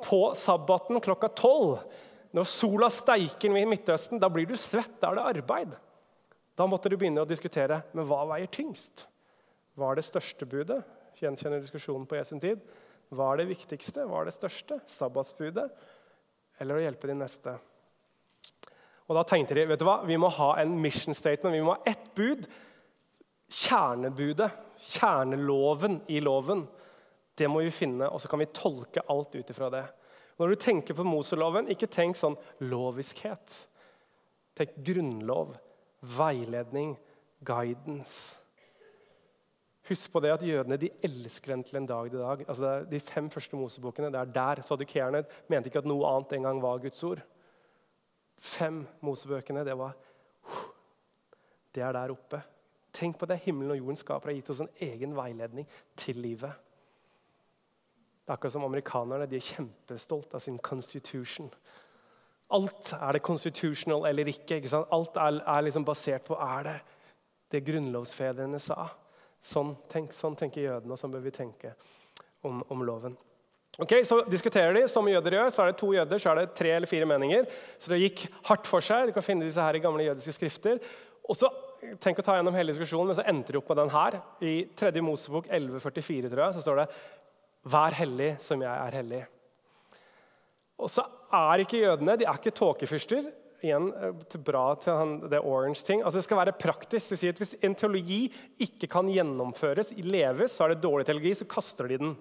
på sabbaten klokka tolv, når sola steiker i Midtøsten, da blir du svett. Da er det arbeid. Da måtte du begynne å diskutere men hva veier tyngst. Hva er det største budet? Gjenkjenner diskusjonen på Jesu tid. Hva er det viktigste? Hva er det største? Sabbatsbudet eller å hjelpe de neste? Og da tenkte de vet du hva, vi må ha en mission statement. Vi må ha ett bud. Kjernebudet, kjerneloven i loven. Det må vi finne, og så kan vi tolke alt ut ifra det. Når du tenker på Moseloven, ikke tenk sånn loviskhet. Tenk grunnlov, veiledning, guidance. Husk på det at Jødene de elsker den til en dag i dag. Altså de fem første Mosebokene, det er der. Sadukeerne mente ikke at noe annet en gang var Guds ord. Fem Mosebøkene, det var det er der oppe. Tenk på det himmelen og jorden skaper, har gitt oss en egen veiledning til livet. Det er akkurat som Amerikanerne de er kjempestolt av sin constitution. Alt er det constitutional eller ikke. ikke? Alt er, er liksom basert på er det det grunnlovsfedrene sa. Sånn, tenk, sånn tenker jødene, og sånn bør vi tenke om, om loven. Ok, Så diskuterer de, som jøder gjør. Så er det to jøder, så er det tre eller fire meninger. Så det gikk hardt for seg. Du kan finne disse her i gamle jødiske skrifter. Og så, Tenk å ta gjennom hele diskusjonen, men så endte de opp med den her. I 3. Mosebok 1144 tror jeg, så står det 'Vær hellig som jeg er hellig'. Og så er ikke jødene de er ikke tåkefyrster. Igjen til bra til han, det orange ting. Altså Det skal være praktisk. Sier at Hvis en teologi ikke kan gjennomføres, leves, så er det dårlig teologi, så kaster de den.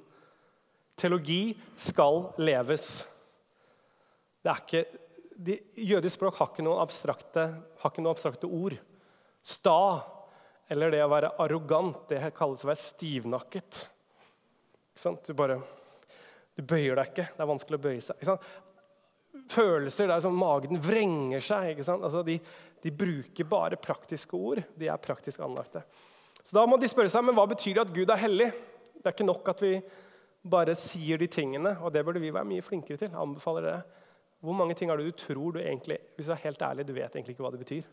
Teologi skal leves. Det er ikke, de, jødisk språk har ikke, abstrakte, har ikke noen abstrakte ord. Sta eller det å være arrogant, det kalles å være stivnakket. Du bare Du bøyer deg ikke. Det er vanskelig å bøye seg. Følelser der som magen vrenger seg. Altså, de, de, bruker bare praktiske ord. De er praktisk anlagte. Så Da må de spørre seg men hva betyr det at Gud er hellig. Det er ikke nok at vi bare sier de tingene, og det burde vi være mye flinkere til. anbefaler det. Hvor mange ting er det du tror du egentlig Hvis du er helt ærlig, du vet egentlig ikke hva det betyr.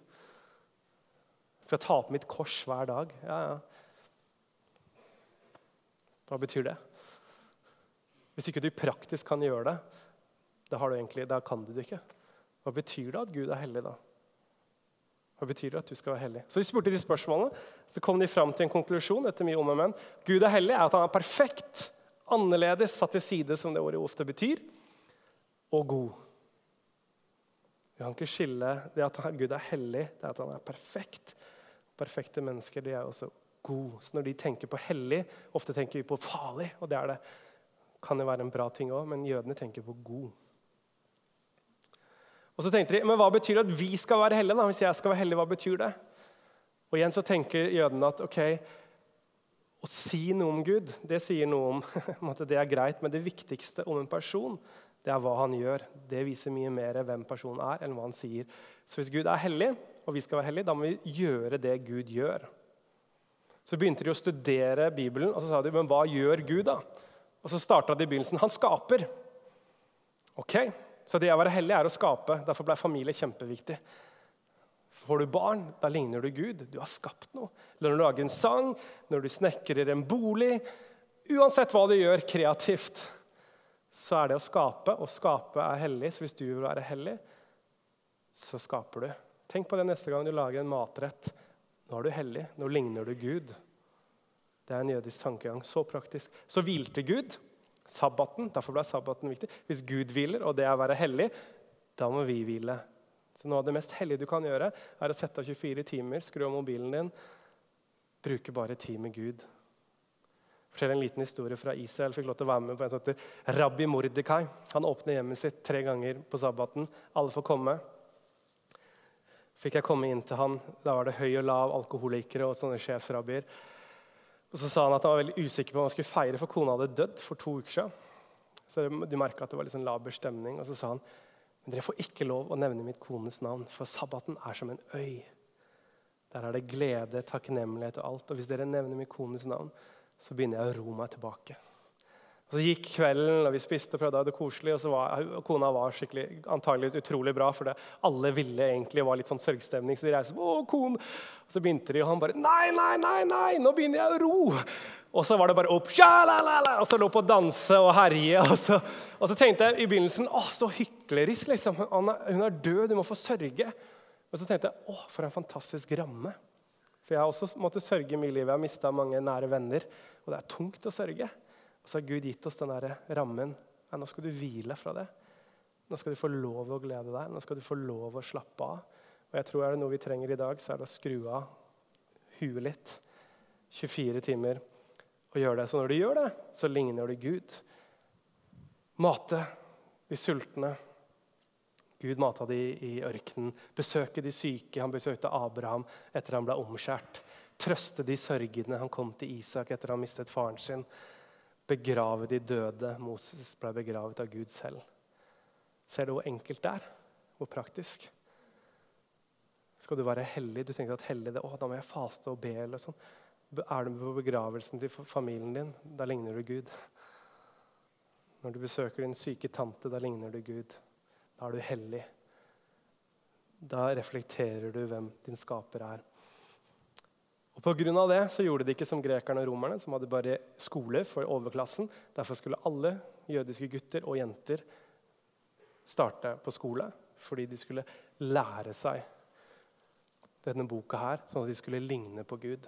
Jeg skal ta opp mitt kors hver dag. Ja, ja. Hva betyr det? Hvis ikke du praktisk kan gjøre det, da, egentlig, da kan du det ikke. Hva betyr det at Gud er hellig da? Hva betyr det at du skal være hellig? Så vi spurte de spørsmålene, så kom de fram til en konklusjon. etter mye om og men. Gud er hellig er at han er perfekt, annerledes, satt til side, som det ordet ofte betyr, og god. Vi kan ikke skille det at Gud er hellig, det at han er perfekt. Perfekte mennesker de er også gode. Så når de tenker på hellig, ofte tenker vi på farlig. og det er det. Kan jo være en bra ting òg, men jødene tenker på god. Og så tenkte de, men Hva betyr det at vi skal være hellige? Hvis jeg skal være hellig, hva betyr det? Og igjen så tenker jødene at ok, å si noe om Gud det sier noe om at det er greit, men det viktigste om en person det er hva han gjør. Det viser mye mer hvem personen er, enn hva han sier. Så hvis Gud er hellig, og vi skal være hellige, da må vi gjøre det Gud gjør. Så begynte de å studere Bibelen, og så sa de, men hva gjør Gud? da? Og så starta de i begynnelsen. Han skaper. Ok, Så det å være hellig er å skape. Derfor ble familie kjempeviktig. Får du barn, da ligner du Gud. Du har skapt noe. Eller når du lager en sang, når du snekrer en bolig Uansett hva du gjør kreativt, så er det å skape. Og skape er hellig. Så hvis du vil være hellig, så skaper du. Tenk på det neste gang du lager en matrett. Nå er du hellig. Nå ligner du Gud. Det er en jødisk tankegang. Så praktisk. Så hvilte Gud. Sabbaten, Derfor ble sabbaten viktig. Hvis Gud hviler, og det er å være hellig, da må vi hvile. Så Noe av det mest hellige du kan gjøre, er å sette av 24 timer, skru av mobilen din, bruke bare tid med Gud. Fortell en liten historie fra Israel. Fikk lov til å være med på en som Rabbi Mordekai. Han åpner hjemmet sitt tre ganger på sabbaten. Alle får komme. Fikk jeg komme inn til han. Da var det høy og lav, alkoholikere og sånne sjefrabbier. Og så sa han at han var veldig usikker på om han skulle feire, for kona hadde dødd for to uker siden. Så du merka at det var litt sånn laber stemning. Og så sa han men dere får ikke lov å nevne mitt kones navn, for sabbaten er som en øy. Der er det glede, takknemlighet og alt. Og hvis dere nevner min kones navn, så begynner jeg å ro meg tilbake. Og Så gikk kvelden, og vi spiste og prøvde å ha det koselig. Og, var, kona var skikkelig, utrolig bra, for det. alle ville egentlig var litt sånn sørgstemning. Så de reiste å, kon! Og så begynte de, og han bare Nei, nei, nei, nei, nå begynner jeg å ro! Og så var det bare opp, og så lå på å danse og herje. Og så, og så tenkte jeg i begynnelsen å, så hyklerisk. liksom. Hun er død, du må få sørge. Og så tenkte jeg å, for en fantastisk ramme. For jeg har også måttet sørge i mitt liv. Jeg har mista mange nære venner. Og det er tungt å sørge. Og så har Gud gitt oss den der rammen. Ja, nå skal du hvile fra det. Nå skal du få lov å glede deg. Nå skal du få lov å slappe av. Og jeg tror er det noe vi trenger i dag, så er det å skru av huet litt. 24 timer og gjøre det. Så når du gjør det, så ligner du Gud. Mate de sultne. Gud mata de i ørkenen. Besøke de syke. Han besøkte Abraham etter han ble omskjært. Trøste de sørgende. Han kom til Isak etter han mistet faren sin begrave de døde. Moses ble begravet av Gud selv. Ser du hvor enkelt det er? Hvor praktisk? skal du være hellig. Du tenker at hellig, det, å, da må jeg faste og be. eller sånn. Er du på begravelsen til familien din, da ligner du Gud. Når du besøker din syke tante, da ligner du Gud. Da er du hellig. Da reflekterer du hvem din skaper er. Og Pga. det så gjorde de ikke som grekerne og romerne, som hadde bare skole for overklassen. Derfor skulle alle jødiske gutter og jenter starte på skole, fordi de skulle lære seg denne boka her, sånn at de skulle ligne på Gud.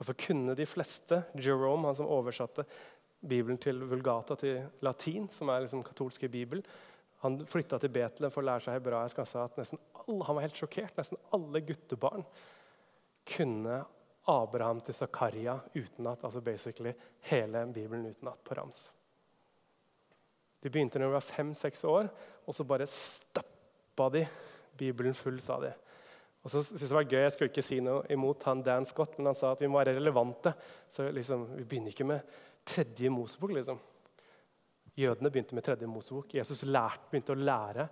Derfor kunne de fleste Jerome, han som oversatte Bibelen til vulgata til latin, som er liksom katolske bibel, han flytta til Betlehem for å lære seg hebraisk. Han sa at nesten alle, han var helt sjokkert. Nesten alle guttebarn kunne Abraham til Zakaria utenat. Altså basically hele Bibelen utenat på rams. De begynte når de var fem-seks år, og så bare stappa de Bibelen full, sa de. Og så synes Jeg det var gøy, jeg skulle ikke si noe imot han Dan Scott, men han sa at vi må være relevante. Så liksom, Vi begynner ikke med tredje Mosebok. liksom. Jødene begynte med tredje Mosebok. Jesus lærte, begynte å lære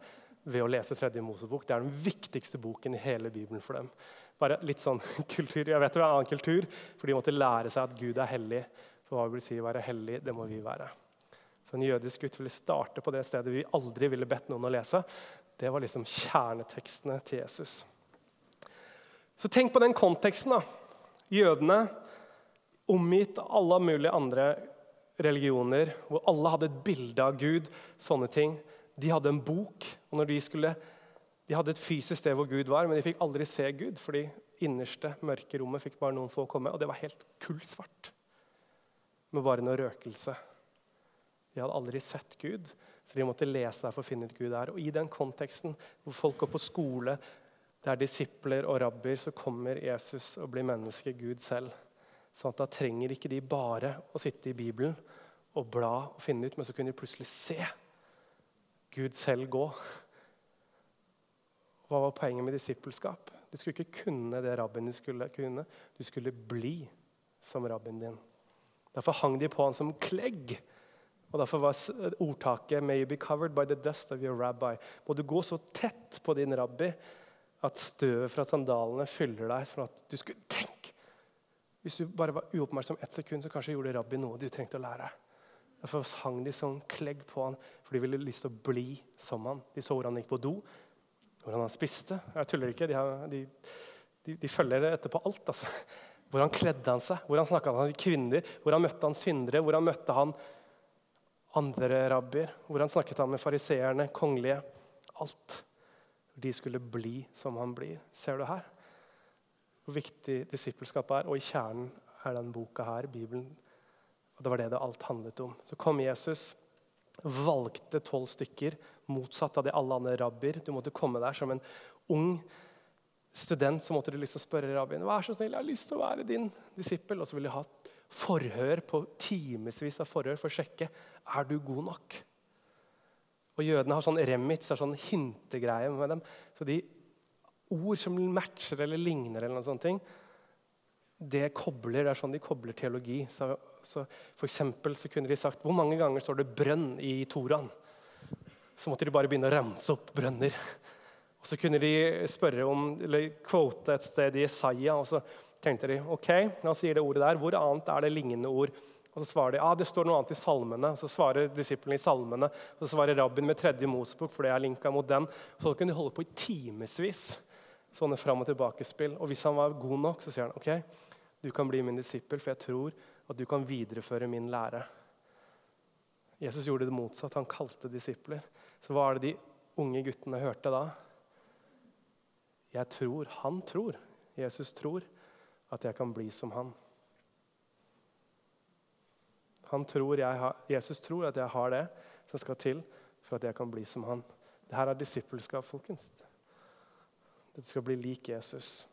ved å lese tredje Mosebok. Det er den viktigste boken i hele Bibelen for dem. Bare litt sånn kultur, Jeg vet det var en annen kultur, for de måtte lære seg at Gud er hellig. For hva vil si å være hellig? Det må vi være. Så En jødisk gutt ville starte på det stedet vi aldri ville bedt noen å lese. Det var liksom kjernetekstene til Jesus. Så tenk på den konteksten. da. Jødene omgitt alle mulige andre religioner, hvor alle hadde et bilde av Gud. sånne ting. De hadde en bok. og når De skulle, de hadde et fysisk sted hvor Gud var, men de fikk aldri se Gud. For de innerste mørke rommet fikk bare noen få komme, og det var helt kullsvart. Med bare noe røkelse. De hadde aldri sett Gud, så de måtte lese der for å finne ut Gud der. Og I den konteksten hvor folk går på skole, det er disipler og rabbier, så kommer Jesus og blir menneske, Gud selv. Sånn at Da trenger ikke de bare å sitte i Bibelen og bla og finne ut, men så kunne de plutselig se Gud selv gå. Hva var poenget med disippelskap? Du skulle ikke kunne det rabbien du skulle kunne. Du skulle bli som rabbien din. Derfor hang de på han som klegg. Og Derfor var ordtaket 'May you be covered by the dust of your rabbi'. Må du gå så tett på din rabbi at støvet fra sandalene fyller deg. sånn at du skulle tenke. Hvis du bare var uoppmerksom ett sekund, så kanskje gjorde rabbi noe du trengte å lære. Derfor hang de sånn klegg på han, for de ville lyst til å bli som han. De så hvor han gikk på do, hvordan han spiste. Jeg tuller ikke, de, har, de, de, de følger etterpå alt. altså. Hvordan kledde han seg, hvordan snakka han med kvinner, hvordan møtte han syndere, hvordan møtte han andre rabbier, hvordan snakket han med fariseerne, kongelige. Alt. De skulle bli som han blir. Ser du her? Hvor viktig disippelskapet er. Og i kjernen er den boka her, Bibelen. Og Det var det det alt handlet om. Så kom Jesus, valgte tolv stykker, motsatt av de alle andre rabbier. Du måtte komme der som en ung student så måtte du liksom spørre rabbien vær så snill, jeg har lyst til å være din disippel. Og så ville de ha forhør på timevis av forhør for å sjekke er du god nok. Og Jødene har sånn remits, er sånn hintegreie med dem. Så de ord som matcher eller ligner, eller noen sånne ting, det kobler, det er sånn de kobler teologi. Så, så for så kunne de sagt hvor mange ganger står det 'brønn' i Toraen. Så måtte de bare begynne å ramse opp brønner. Og Så kunne de spørre om, eller quote et sted i Isaiah, og så tenkte de ok, han sier det ordet der, hvor annet er det lignende ord? Og så svarer de ah, det står noe annet i salmene. Så svarer disiplene i salmene. Så svarer rabbin med tredje Mosebok, for det er linka mot den. Så kunne de holde på i timevis. Sånne fram og tilbake-spill. Og hvis han var god nok, så sier han ok, du kan bli min disippel, for jeg tror at du kan videreføre min lære. Jesus gjorde det motsatt. Han kalte disipler. Så hva er det de unge guttene hørte da? Jeg tror, han tror, Jesus tror, at jeg kan bli som han. Tror har, Jesus tror at jeg har det som skal til for at jeg kan bli som han. Dette er disippelskap, folkens. Det skal bli lik Jesus.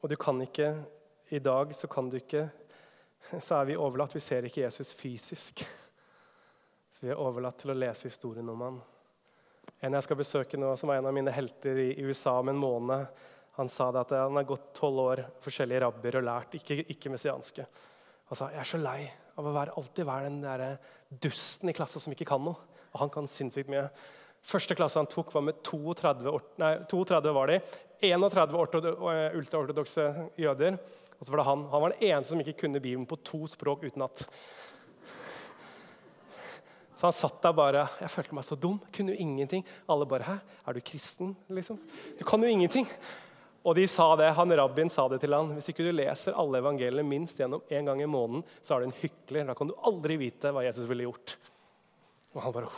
Og du kan ikke I dag så kan du ikke Så er vi overlatt. Vi ser ikke Jesus fysisk. Så vi er overlatt til å lese historien om han. En jeg skal besøke nå, som var en av mine helter i USA om en måned, han sa at han har gått tolv år forskjellige rabbier og lært, ikke, ikke messianske. Han sa jeg er så lei av å være, alltid være den der dusten i klassen som ikke kan noe. Og han kan sinnssykt mye. Første klasse han tok, var med 32, nei, 32 var de, 31 ultraortodokse jøder. Og så var det han. Han var den eneste som ikke kunne Bibelen på to språk utenat. Så han satt der bare Jeg følte meg så dum. Kunne jo ingenting. Alle bare 'Hæ, er du kristen?' liksom. Du kan jo ingenting. Og de sa det, han rabbien sa det til han. Hvis ikke du leser alle evangeliene minst gjennom en gang i måneden, så er du en hykler. Da kan du aldri vite hva Jesus ville gjort. Og han bare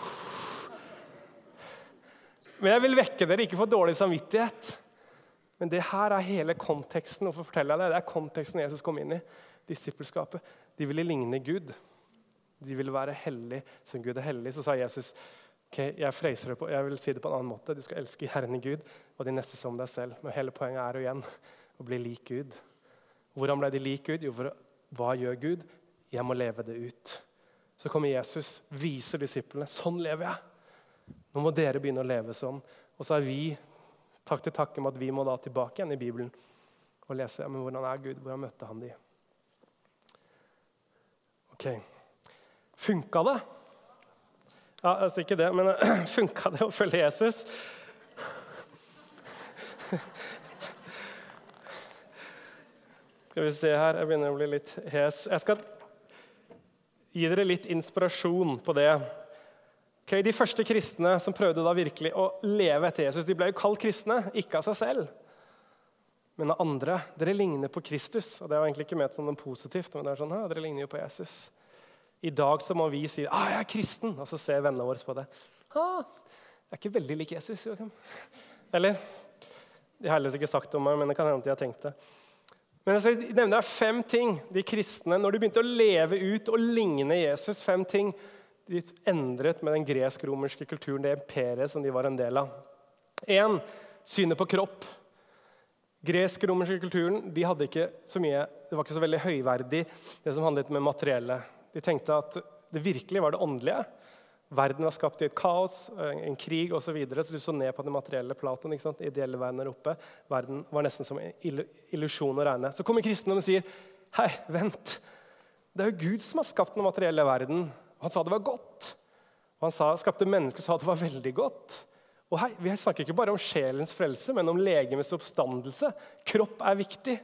Men jeg vil vekke dere, ikke for dårlig samvittighet. Men det her er hele konteksten. Hvorfor forteller jeg det? Det er konteksten Jesus kom inn i. Disippelskapet. De ville ligne Gud. De ville være hellige som Gud er hellig. Så sa Jesus okay, jeg, freiser det på, jeg vil si det på en annen måte. Du skal elske Herren i Gud og de neste som deg selv. Men hele poenget er jo igjen å bli lik Gud. Hvordan ble de lik Gud? Jo, for hva gjør Gud? Jeg må leve det ut. Så kommer Jesus, viser disiplene sånn lever jeg. Nå må dere begynne å leve sånn. Og så er vi takk til takke med at vi må da tilbake igjen i Bibelen og lese ja, men hvordan er Gud, hvordan møtte han de? Ok. Funka det? Ja, altså ikke det, men funka det å følge Jesus? Skal vi se her, jeg begynner å bli litt hes. Jeg skal gi dere litt inspirasjon på det. Okay, de første kristne som prøvde da virkelig å leve etter Jesus, de ble jo kalt kristne, ikke av seg selv, men av andre. Dere ligner på Kristus. og Det var egentlig ikke ment som noe positivt, men det er sånn, dere ligner jo på Jesus. I dag så må vi si ah, 'jeg er kristen', og så ser vennene våre på det. Ah, 'Jeg er ikke veldig lik Jesus'. Joachim. Eller De har heldigvis ikke sagt det om meg, men det kan hende de har tenkt det. Men jeg skal nevne deg fem ting de kristne, når de begynte å leve ut og ligne Jesus. fem ting de endret med den gresk-romerske kulturen, det imperiet som de var en del av. En, synet på kropp. Gresk-romerske kulturen de hadde ikke så mye, det var ikke så veldig høyverdig, det som handlet med materielle. De tenkte at det virkelig var det åndelige. Verden var skapt i et kaos, en krig osv. Så, videre, så de så ned på den materielle Platon. ikke sant? Ideelle verden der oppe. Verden var nesten som en illusjon å regne. Så kommer kristendommen og sier hei, vent. Det er jo Gud som har skapt den materielle verden. Han sa det var godt. Og han sa, skapte mennesker sa det var veldig godt. Og hei, Vi snakker ikke bare om sjelens frelse, men om legemets oppstandelse. Kropp er viktig.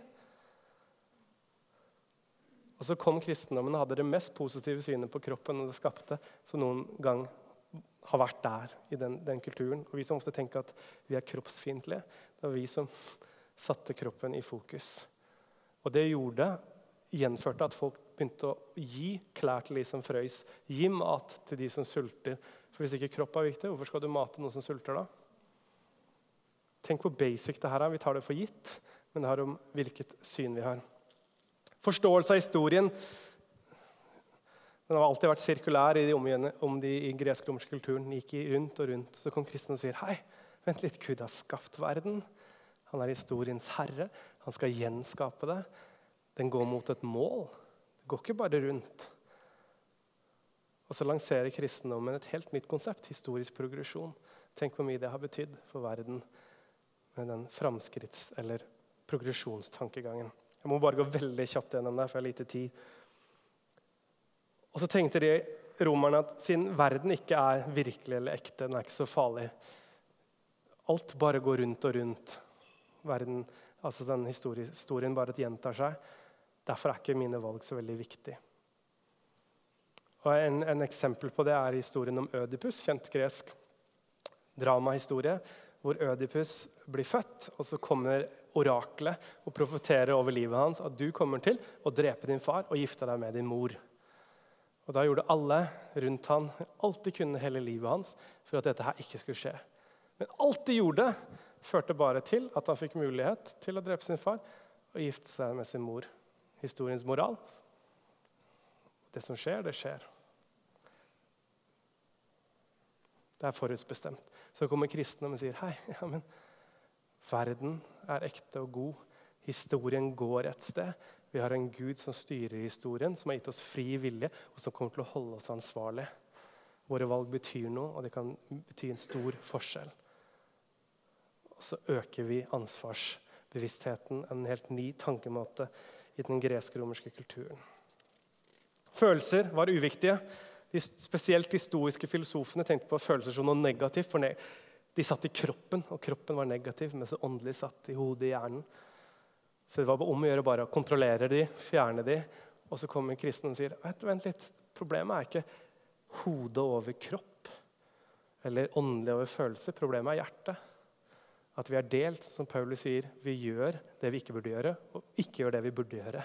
Og så kom kristendommen og hadde det mest positive synet på kroppen og det skapte, som noen gang har vært der i den, den, kulturen. Og vi som ofte tenker at vi er kroppsfiendtlige, det var vi som satte kroppen i fokus. Og det gjorde, gjenførte at folk begynte å gi klær til de som frøys, gi mat til de som sulter. For hvis ikke kropp er viktig, hvorfor skal du mate noen som sulter da? Tenk hvor basic det her er. Vi tar det for gitt, men det har om hvilket syn vi har. Forståelse av historien den har alltid vært sirkulær i de omgjørende, om de i gresk-romersk kulturen gikk rundt og rundt. Så kom kristne og sier hei, vent litt, Gud har skapt verden. Han er historiens herre. Han skal gjenskape det. Den går mot et mål. Det går ikke bare rundt. Og så lanserer kristendommen et helt nytt konsept, historisk progresjon. Tenk hvor mye det har betydd for verden med den framskritts- eller progresjonstankegangen. Jeg må bare gå veldig kjapt gjennom det, for jeg har lite tid. Og så tenkte de romerne at siden verden ikke er virkelig eller ekte, den er ikke så farlig Alt bare går rundt og rundt. Verden, altså den historien bare gjentar seg. Derfor er ikke mine valg så veldig viktige. Og en, en, eksempel på det er historien om Ødipus, kjent gresk dramahistorie, hvor Ødipus blir født, og så kommer oraklet og profetere over livet hans at du kommer til å drepe din far og gifte deg med din mor. Og Da gjorde alle rundt han alt de kunne hele livet hans for at dette her ikke skulle skje. Men alt de gjorde, førte bare til at han fikk mulighet til å drepe sin far og gifte seg med sin mor. Historiens moral. Det som skjer, det skjer. Det er forutbestemt. Så kommer kristne og sier hei, ja, men verden er ekte og god. Historien går et sted. Vi har en Gud som styrer historien, som har gitt oss fri vilje, og som kommer til å holde oss ansvarlig. Våre valg betyr noe, og det kan bety en stor forskjell. Og så øker vi ansvarsbevisstheten, en helt ny tankemåte i den gresk-romerske kulturen. Følelser var uviktige. De, spesielt de stoiske filosofene tenkte på følelser som noe negativt. for ne De satt i kroppen, og kroppen var negativ, mens det åndelig satt i hodet i hjernen. Så det var om å gjøre bare å kontrollere de, fjerne de. Og så kommer kristne og sier vent litt, problemet er ikke hodet over kropp eller åndelig over følelser. Problemet er hjertet. At vi er delt, som Paulus sier. Vi gjør det vi ikke burde gjøre, og ikke gjør det vi burde gjøre.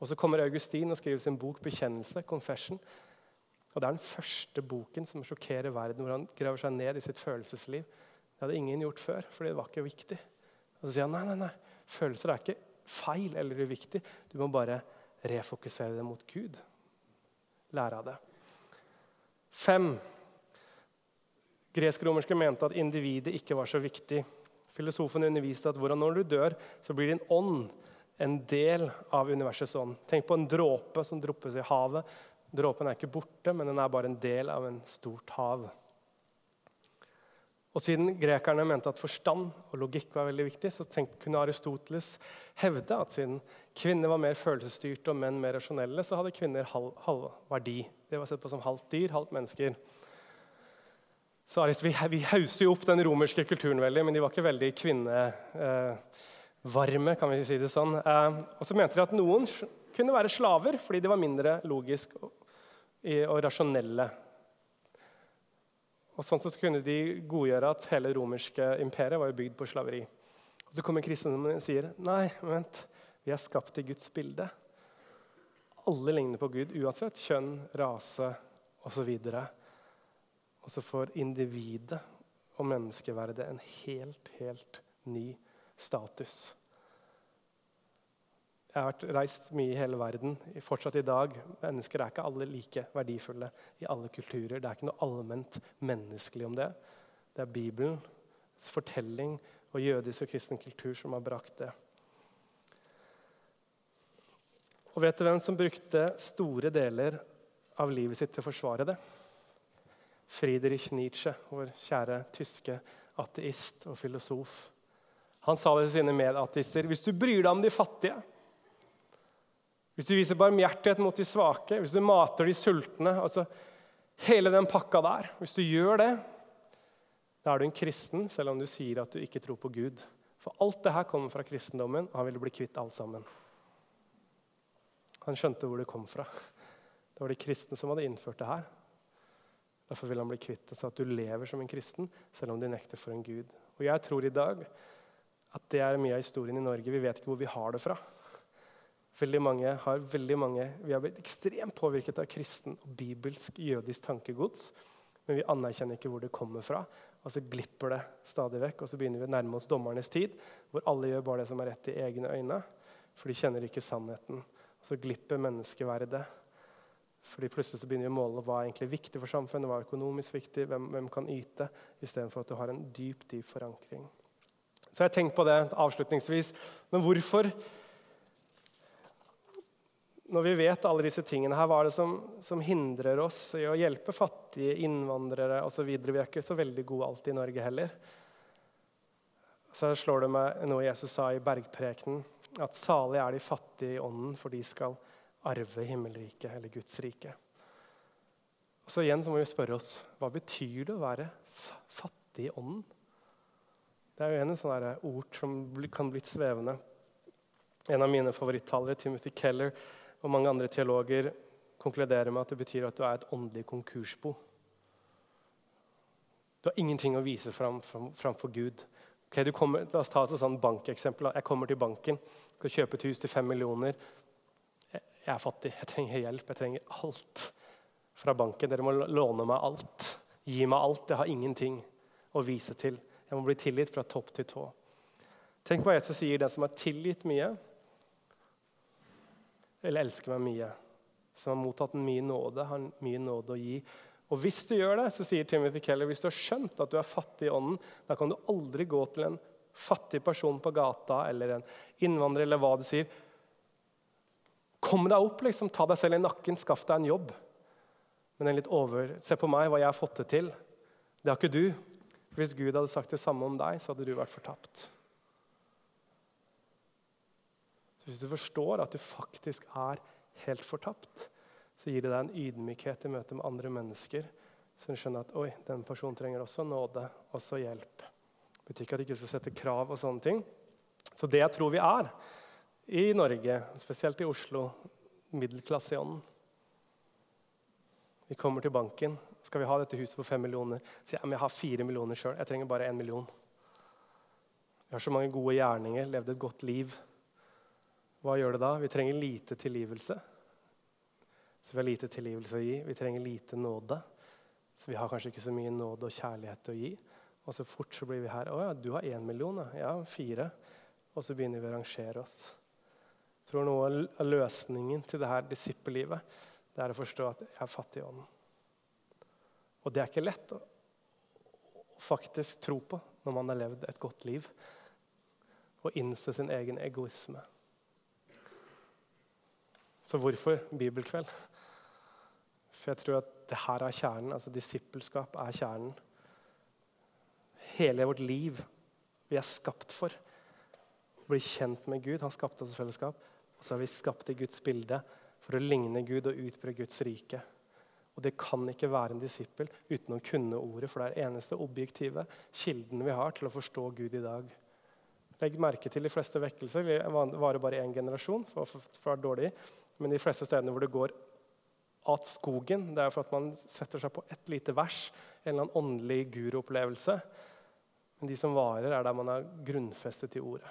Og Så kommer Augustin og skriver sin bok 'Bekjennelse', 'Confession'. Og Det er den første boken som sjokkerer verden, hvor han graver seg ned i sitt følelsesliv. Det hadde ingen gjort før, fordi det var ikke viktig. Og Så sier han nei, nei, nei, følelser er ikke feil eller uviktig. Du må bare refokusere det mot Gud. Lære av det. Fem. Gresk-romerske mente at individet ikke var så viktig. Filosofen underviste at hvordan når du dør, så blir din ånd en del av universets ånd. Tenk på en dråpe som droppes i havet. Dråpen er ikke borte, men den er bare en del av en stort hav. Og Siden grekerne mente at forstand og logikk var veldig viktig, så tenkte, kunne Aristoteles hevde at siden kvinner var mer følelsesstyrte og menn mer rasjonelle, så hadde kvinner halv, halv verdi. Det var sett på som halvt dyr, halvt mennesker. Så vi, vi hauser jo opp den romerske kulturen veldig, men de var ikke veldig kvinnevarme. Eh, kan vi si det sånn. Eh, og så mente de at noen kunne være slaver fordi de var mindre logisk og, rasjonelle. Og sånn så kunne de godgjøre at hele romerske imperiet var bygd på slaveri. Og Så kommer kristendommen og sier nei, vent, vi er skapt i Guds bilde. Alle ligner på Gud uansett kjønn, rase osv. Og så får individet og menneskeverdet en helt, helt ny status. Jeg har vært reist mye i hele verden. Fortsatt i dag. Mennesker er ikke alle like verdifulle i alle kulturer. Det er ikke noe allment menneskelig om det. Det er Bibelens fortelling og jødisk og kristen kultur som har brakt det. Og vet du hvem som brukte store deler av livet sitt til å forsvare det? Friedrich Nietzsche, vår kjære tyske ateist og filosof. Han sa det til sine medateister. Hvis du bryr deg om de fattige, hvis du viser barmhjertighet mot de svake, hvis du mater de sultne altså Hele den pakka der. Hvis du gjør det, da er du en kristen, selv om du sier at du ikke tror på Gud. For alt det her kommer fra kristendommen, og han ville bli kvitt alt sammen. Han skjønte hvor det kom fra. Det var de kristne som hadde innført det her. Derfor vil han bli kvitt det, så at du lever som en kristen selv om du nekter for en gud. Og Jeg tror i dag at det er mye av historien i Norge. Vi vet ikke hvor vi har det fra. Veldig mange har veldig mange, Vi har blitt ekstremt påvirket av kristen og bibelsk jødisk tankegods. Men vi anerkjenner ikke hvor det kommer fra. Og så glipper det stadig vekk. Og så begynner vi å nærme oss dommernes tid, hvor alle gjør bare det som er rett i egne øyne. For de kjenner ikke sannheten. Og så glipper menneskeverdet fordi Plutselig så begynner vi å måle hva er egentlig viktig for samfunnet, hva er økonomisk viktig, hvem, hvem kan yte, istedenfor at du har en dyp dyp forankring. Så jeg har tenkt på det avslutningsvis. Men hvorfor Når vi vet alle disse tingene her, hva er det som, som hindrer oss i å hjelpe fattige innvandrere osv.? Vi er ikke så veldig gode alltid i Norge heller. Så slår det meg noe Jesus sa i bergprekenen, at salig er de fattige i ånden, for de skal arve himmelriket eller Guds rike. Og så igjen så må vi spørre oss hva betyr det å være fattig i ånden? Det er jo en sånn ord som kan blitt svevende. En av mine favorittalere, Timothy Keller, og mange andre teologer konkluderer med at det betyr at du er et åndelig konkursbo. Du har ingenting å vise fram, fram, Gud. Okay, kommer, la oss ta et sånn bankeksempel. Jeg kommer til banken, skal kjøpe et hus til fem millioner. Jeg er fattig, jeg trenger hjelp, jeg trenger alt fra banken. Dere må låne meg alt. Gi meg alt. Jeg har ingenting å vise til. Jeg må bli tilgitt fra topp til tå. Tenk på Jesus sier den som har tilgitt mye, eller elsker meg mye, som har mottatt mye nåde, har mye nåde å gi. Og hvis du gjør det, så sier Timothy Keller, hvis du har skjønt at du er fattig i ånden, da kan du aldri gå til en fattig person på gata eller en innvandrer eller hva du sier, Kom deg opp, liksom, ta deg selv i nakken, skaff deg en jobb. Men en litt over, se på meg, hva jeg har fått det til. Det har ikke du. Hvis Gud hadde sagt det samme om deg, så hadde du vært fortapt. Så Hvis du forstår at du faktisk er helt fortapt, så gir det deg en ydmykhet i møte med andre mennesker. som skjønner at oi, den personen trenger også nåde, også hjelp. Det betyr ikke at du ikke skal sette krav og sånne ting. Så det jeg tror vi er i Norge, spesielt i Oslo, middelklasse i ånden Vi kommer til banken. Skal vi ha dette huset på fem millioner? Sier jeg, men jeg har fire millioner sjøl. Jeg trenger bare én million. Vi har så mange gode gjerninger, levd et godt liv. Hva gjør det da? Vi trenger lite tilgivelse. Så vi har lite tilgivelse å gi. Vi trenger lite nåde. Så vi har kanskje ikke så mye nåde og kjærlighet å gi. Og så fort så blir vi her. 'Å ja, du har én million, ja. ja. Fire.' Og så begynner vi å rangere oss. Jeg tror noe av løsningen til det her disippellivet det er å forstå at jeg er fattig i ånden. Og det er ikke lett å faktisk tro på når man har levd et godt liv. Og innse sin egen egoisme. Så hvorfor bibelkveld? For jeg tror at det her er kjernen. altså Disippelskap er kjernen. Hele vårt liv vi er skapt for. Å bli kjent med Gud. Han skapte oss fellesskap. Og så er vi skapt i Guds bilde for å ligne Gud og utbre Guds rike. Og Det kan ikke være en disippel uten å kunne ordet, for det er eneste objektive kilden vi har til å forstå Gud i dag. Legg merke til de fleste vekkelser. Vi varer bare én generasjon. for, for, for dårlig. Men de fleste stedene hvor det går at skogen, det er for at man setter seg på ett lite vers, en eller annen åndelig guruopplevelse. Men de som varer, er der man er grunnfestet i ordet.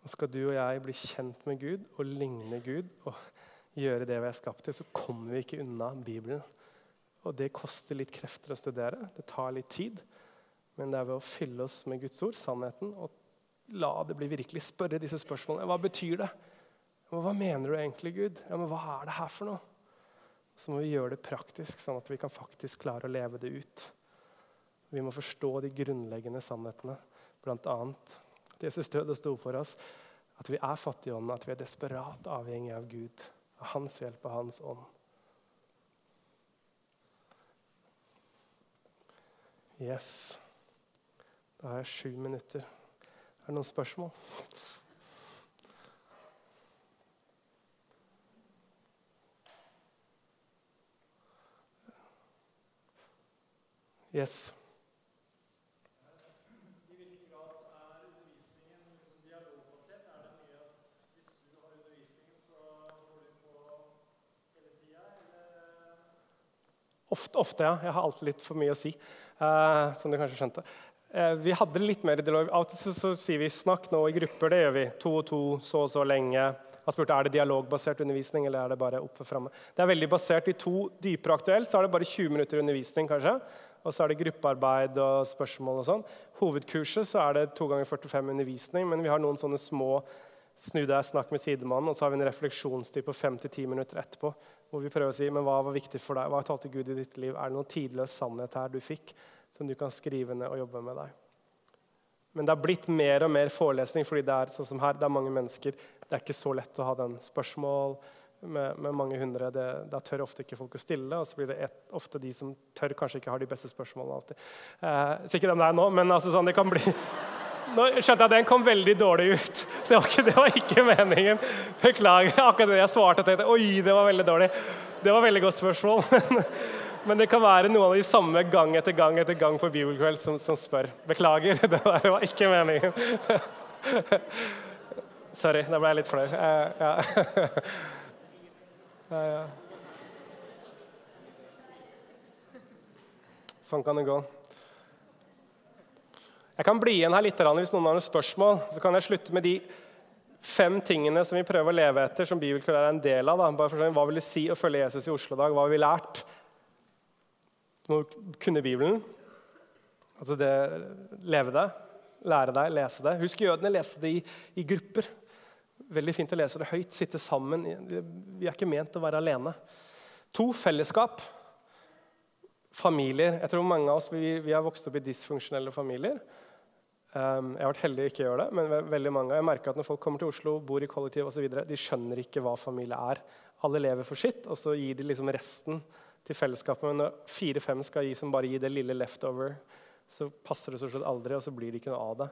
Og Skal du og jeg bli kjent med Gud og ligne Gud og gjøre det vi er skapt til, så kommer vi ikke unna Bibelen. Og Det koster litt krefter å studere. Det tar litt tid. Men det er ved å fylle oss med Guds ord, sannheten, og la det bli virkelig spørre disse spørsmålene. Hva betyr det? Men hva mener du egentlig, Gud? Ja, men Hva er det her for noe? Så må vi gjøre det praktisk, sånn at vi kan faktisk klare å leve det ut. Vi må forstå de grunnleggende sannhetene, bl.a. at Jesus døde og sto for oss. At vi er fattige i ånden, at vi er desperat avhengige av Gud. Av hans hjelp og hans ånd. Yes. Da har jeg sju minutter. Er det noen spørsmål? Yes. Ofte, ofte, ja. Jeg har alltid litt for mye å si. Uh, som du kanskje skjønte. Uh, vi hadde litt mer dialog. Av og til så, så, sier vi 'snakk nå i grupper'. Det gjør vi. To og to, så og så lenge. Han spurte er det dialogbasert undervisning eller er det bare oppe framme. Det er veldig basert i to dypere aktuelt. Så er det bare 20 minutter undervisning. kanskje og så er det gruppearbeid og spørsmål og sånn. Hovedkurset så er det to ganger 45 undervisning, men vi har noen sånne små snu deg, snakk med sidemannen, og så har vi en refleksjonstid på 5-10 minutter etterpå. Hvor vi prøver å si men hva var viktig for deg, hva talte Gud i ditt liv? Er det noen tidløs sannhet her du fikk, som du kan skrive ned og jobbe med deg? Men det har blitt mer og mer forelesning fordi det er sånn som her, det er mange mennesker. Det er ikke så lett å ha den spørsmål, med, med, mange hundre, det, da tør ofte ikke folk å stille. Og så blir det et, ofte de som tør, kanskje ikke har de beste spørsmålene alltid. Eh, sikkert den der nå, men altså, sånn, det kan bli Nå skjønte jeg at den kom veldig dårlig ut. Det var ikke, det var ikke meningen. Beklager. Akkurat det jeg svarte, tenkte Oi, det var veldig dårlig. Det var veldig godt spørsmål. Men, det kan være noen av de samme gang etter gang etter gang på bibelkveld som, som spør. Beklager. Det der var ikke meningen. Sorry, da ble jeg litt flau. Uh, ja. Sånn kan det gå. Jeg kan bli igjen her litt hvis noen har noen spørsmål. Så kan jeg slutte med de fem tingene som vi prøver å leve etter, som Bibelkveld er en del av. Hva vil det si å følge Jesus i Oslo i dag? Hva har vi lært? Du må kunne Bibelen. Altså det, leve det, lære deg, lese det. Husk jødene leste det i, i grupper. Veldig fint å lese det høyt, sitte sammen. Vi er ikke ment å være alene. To fellesskap. Familier. Jeg tror mange av oss vi, vi har vokst opp i dysfunksjonelle familier. Um, jeg har vært heldig å ikke gjøre det, men veldig mange. Jeg merker at Når folk kommer til Oslo, bor i kollektiv osv., de skjønner ikke hva familie er. Alle lever for sitt, og så gir de liksom resten til fellesskapet. Men når fire-fem skal gi som bare gir det lille leftover, så passer det stort sett aldri, og så blir det ikke noe av det.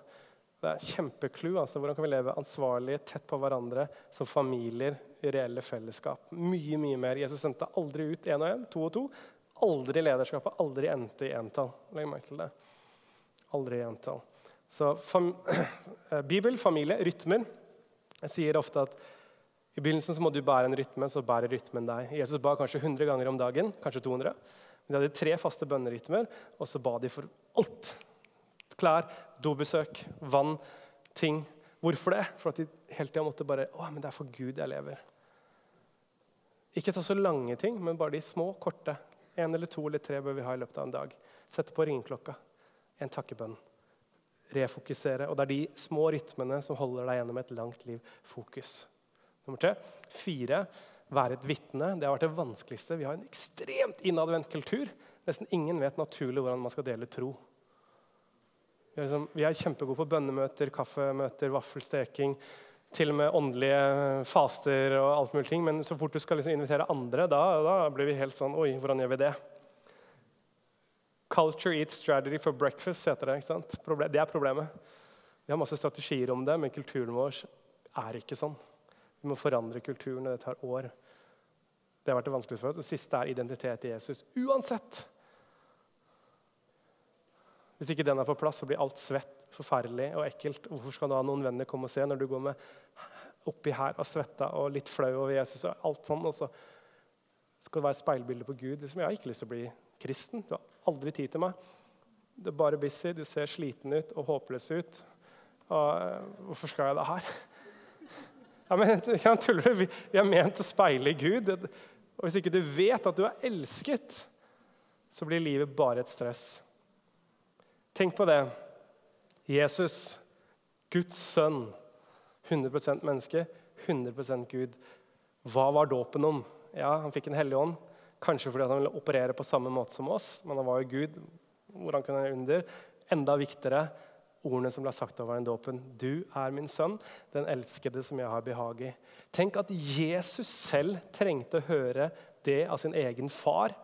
Det er kjempeklu. Altså, hvordan kan vi leve ansvarlige, tett på hverandre, som familier i reelle fellesskap? Mye mye mer. Jesus sendte aldri ut én og én, to og to. Aldri lederskapet, aldri endte i entall. Legg merke til det. Aldri i entall. Så fam Bibel, familie, rytmer. Jeg sier ofte at i begynnelsen så må du bære en rytme, så bærer rytmen deg. Jesus ba kanskje 100 ganger om dagen, kanskje 200. Men de hadde tre faste bønnerytmer, og så ba de for alt klær, dobesøk, vann, ting. Hvorfor det? For at de hele tida måtte bare Å, men det er for Gud jeg lever. Ikke ta så lange ting, men bare de små, korte. En eller to eller tre bør vi ha i løpet av en dag. Sette på ringeklokka. En takkebønn. Refokusere. Og det er de små rytmene som holder deg gjennom et langt liv. Fokus. Nummer tre. Fire. Være et vitne. Det har vært det vanskeligste. Vi har en ekstremt innadvendt kultur. Nesten ingen vet naturlig hvordan man skal dele tro. Vi er, liksom, er kjempegode på bønnemøter, kaffemøter, vaffelsteking. Til og med åndelige faster og alt mulig ting. Men så fort du skal liksom invitere andre, da, da, blir vi helt sånn Oi, hvordan gjør vi det? Culture eats strategy for breakfast, heter det. ikke sant? det er problemet. Vi har masse strategier om det, men kulturen vår er ikke sånn. Vi må forandre kulturen, og det tar år. Det har vært det vanskeligste for oss. Det siste er identitet i Jesus. Uansett hvis ikke den er på plass, så blir alt svett, forferdelig og ekkelt. Hvorfor skal du ha noen venner komme og se når du går med oppi her og svetta og litt flau over Jesus? og alt sånn, og så skal det være speilbilde på Gud. Liksom, jeg har ikke lyst til å bli kristen. Du har aldri tid til meg. Du er bare busy, du ser sliten ut og håpløs ut. Og, eh, hvorfor skal jeg det her? Ja, men, jeg tuller, vi, vi er ment å speile Gud. Og Hvis ikke du vet at du er elsket, så blir livet bare et stress. Tenk på det. Jesus, Guds sønn, 100% menneske, 100% Gud. Hva var dåpen om? Ja, Han fikk en hellig ånd. Kanskje fordi han ville operere på samme måte som oss, men han var jo Gud. Hvordan kunne han under? Enda viktigere ordene som ble sagt over den dåpen. Du er min sønn, den elskede som jeg har behag i. Tenk at Jesus selv trengte å høre det av sin egen far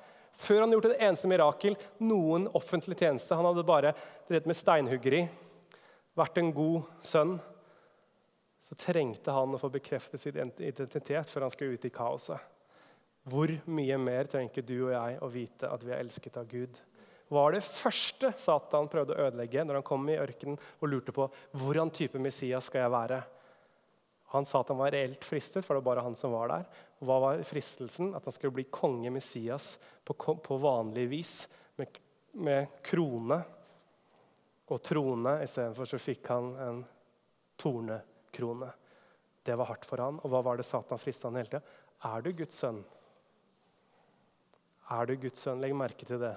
før han gjorde et eneste mirakel, noen offentlig tjeneste. Han hadde bare drevet med steinhuggeri, vært en god sønn. Så trengte han å få bekreftet sin identitet før han skulle ut i kaoset. Hvor mye mer trenger du og jeg å vite at vi er elsket av Gud? Var det første Satan prøvde å ødelegge når han kom i ørkenen og lurte på hvordan type Messias skal jeg være? Han sa at han var reelt fristet, for det var bare han som var der. Og Hva var fristelsen? At han skulle bli konge Messias på, på vanlig vis, med, med krone og trone. Istedenfor så fikk han en tornekrone. Det var hardt for han. Og hva var det Satan frista han hele tida? Er du Guds sønn? Er du Guds sønn? Legg merke til det.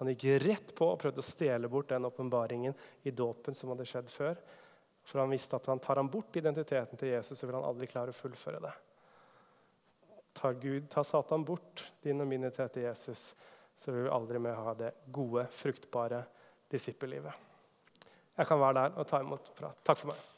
Han gikk rett på og prøvde å stjele bort den åpenbaringen i dåpen som hadde skjedd før. For han visste at han tar han bort identiteten til Jesus, så vil han aldri klare å fullføre det. Tar Gud, tar Satan bort din og min identitet til Jesus, så vil vi aldri mer ha det gode, fruktbare disippellivet. Jeg kan være der og ta imot prat. Takk for meg.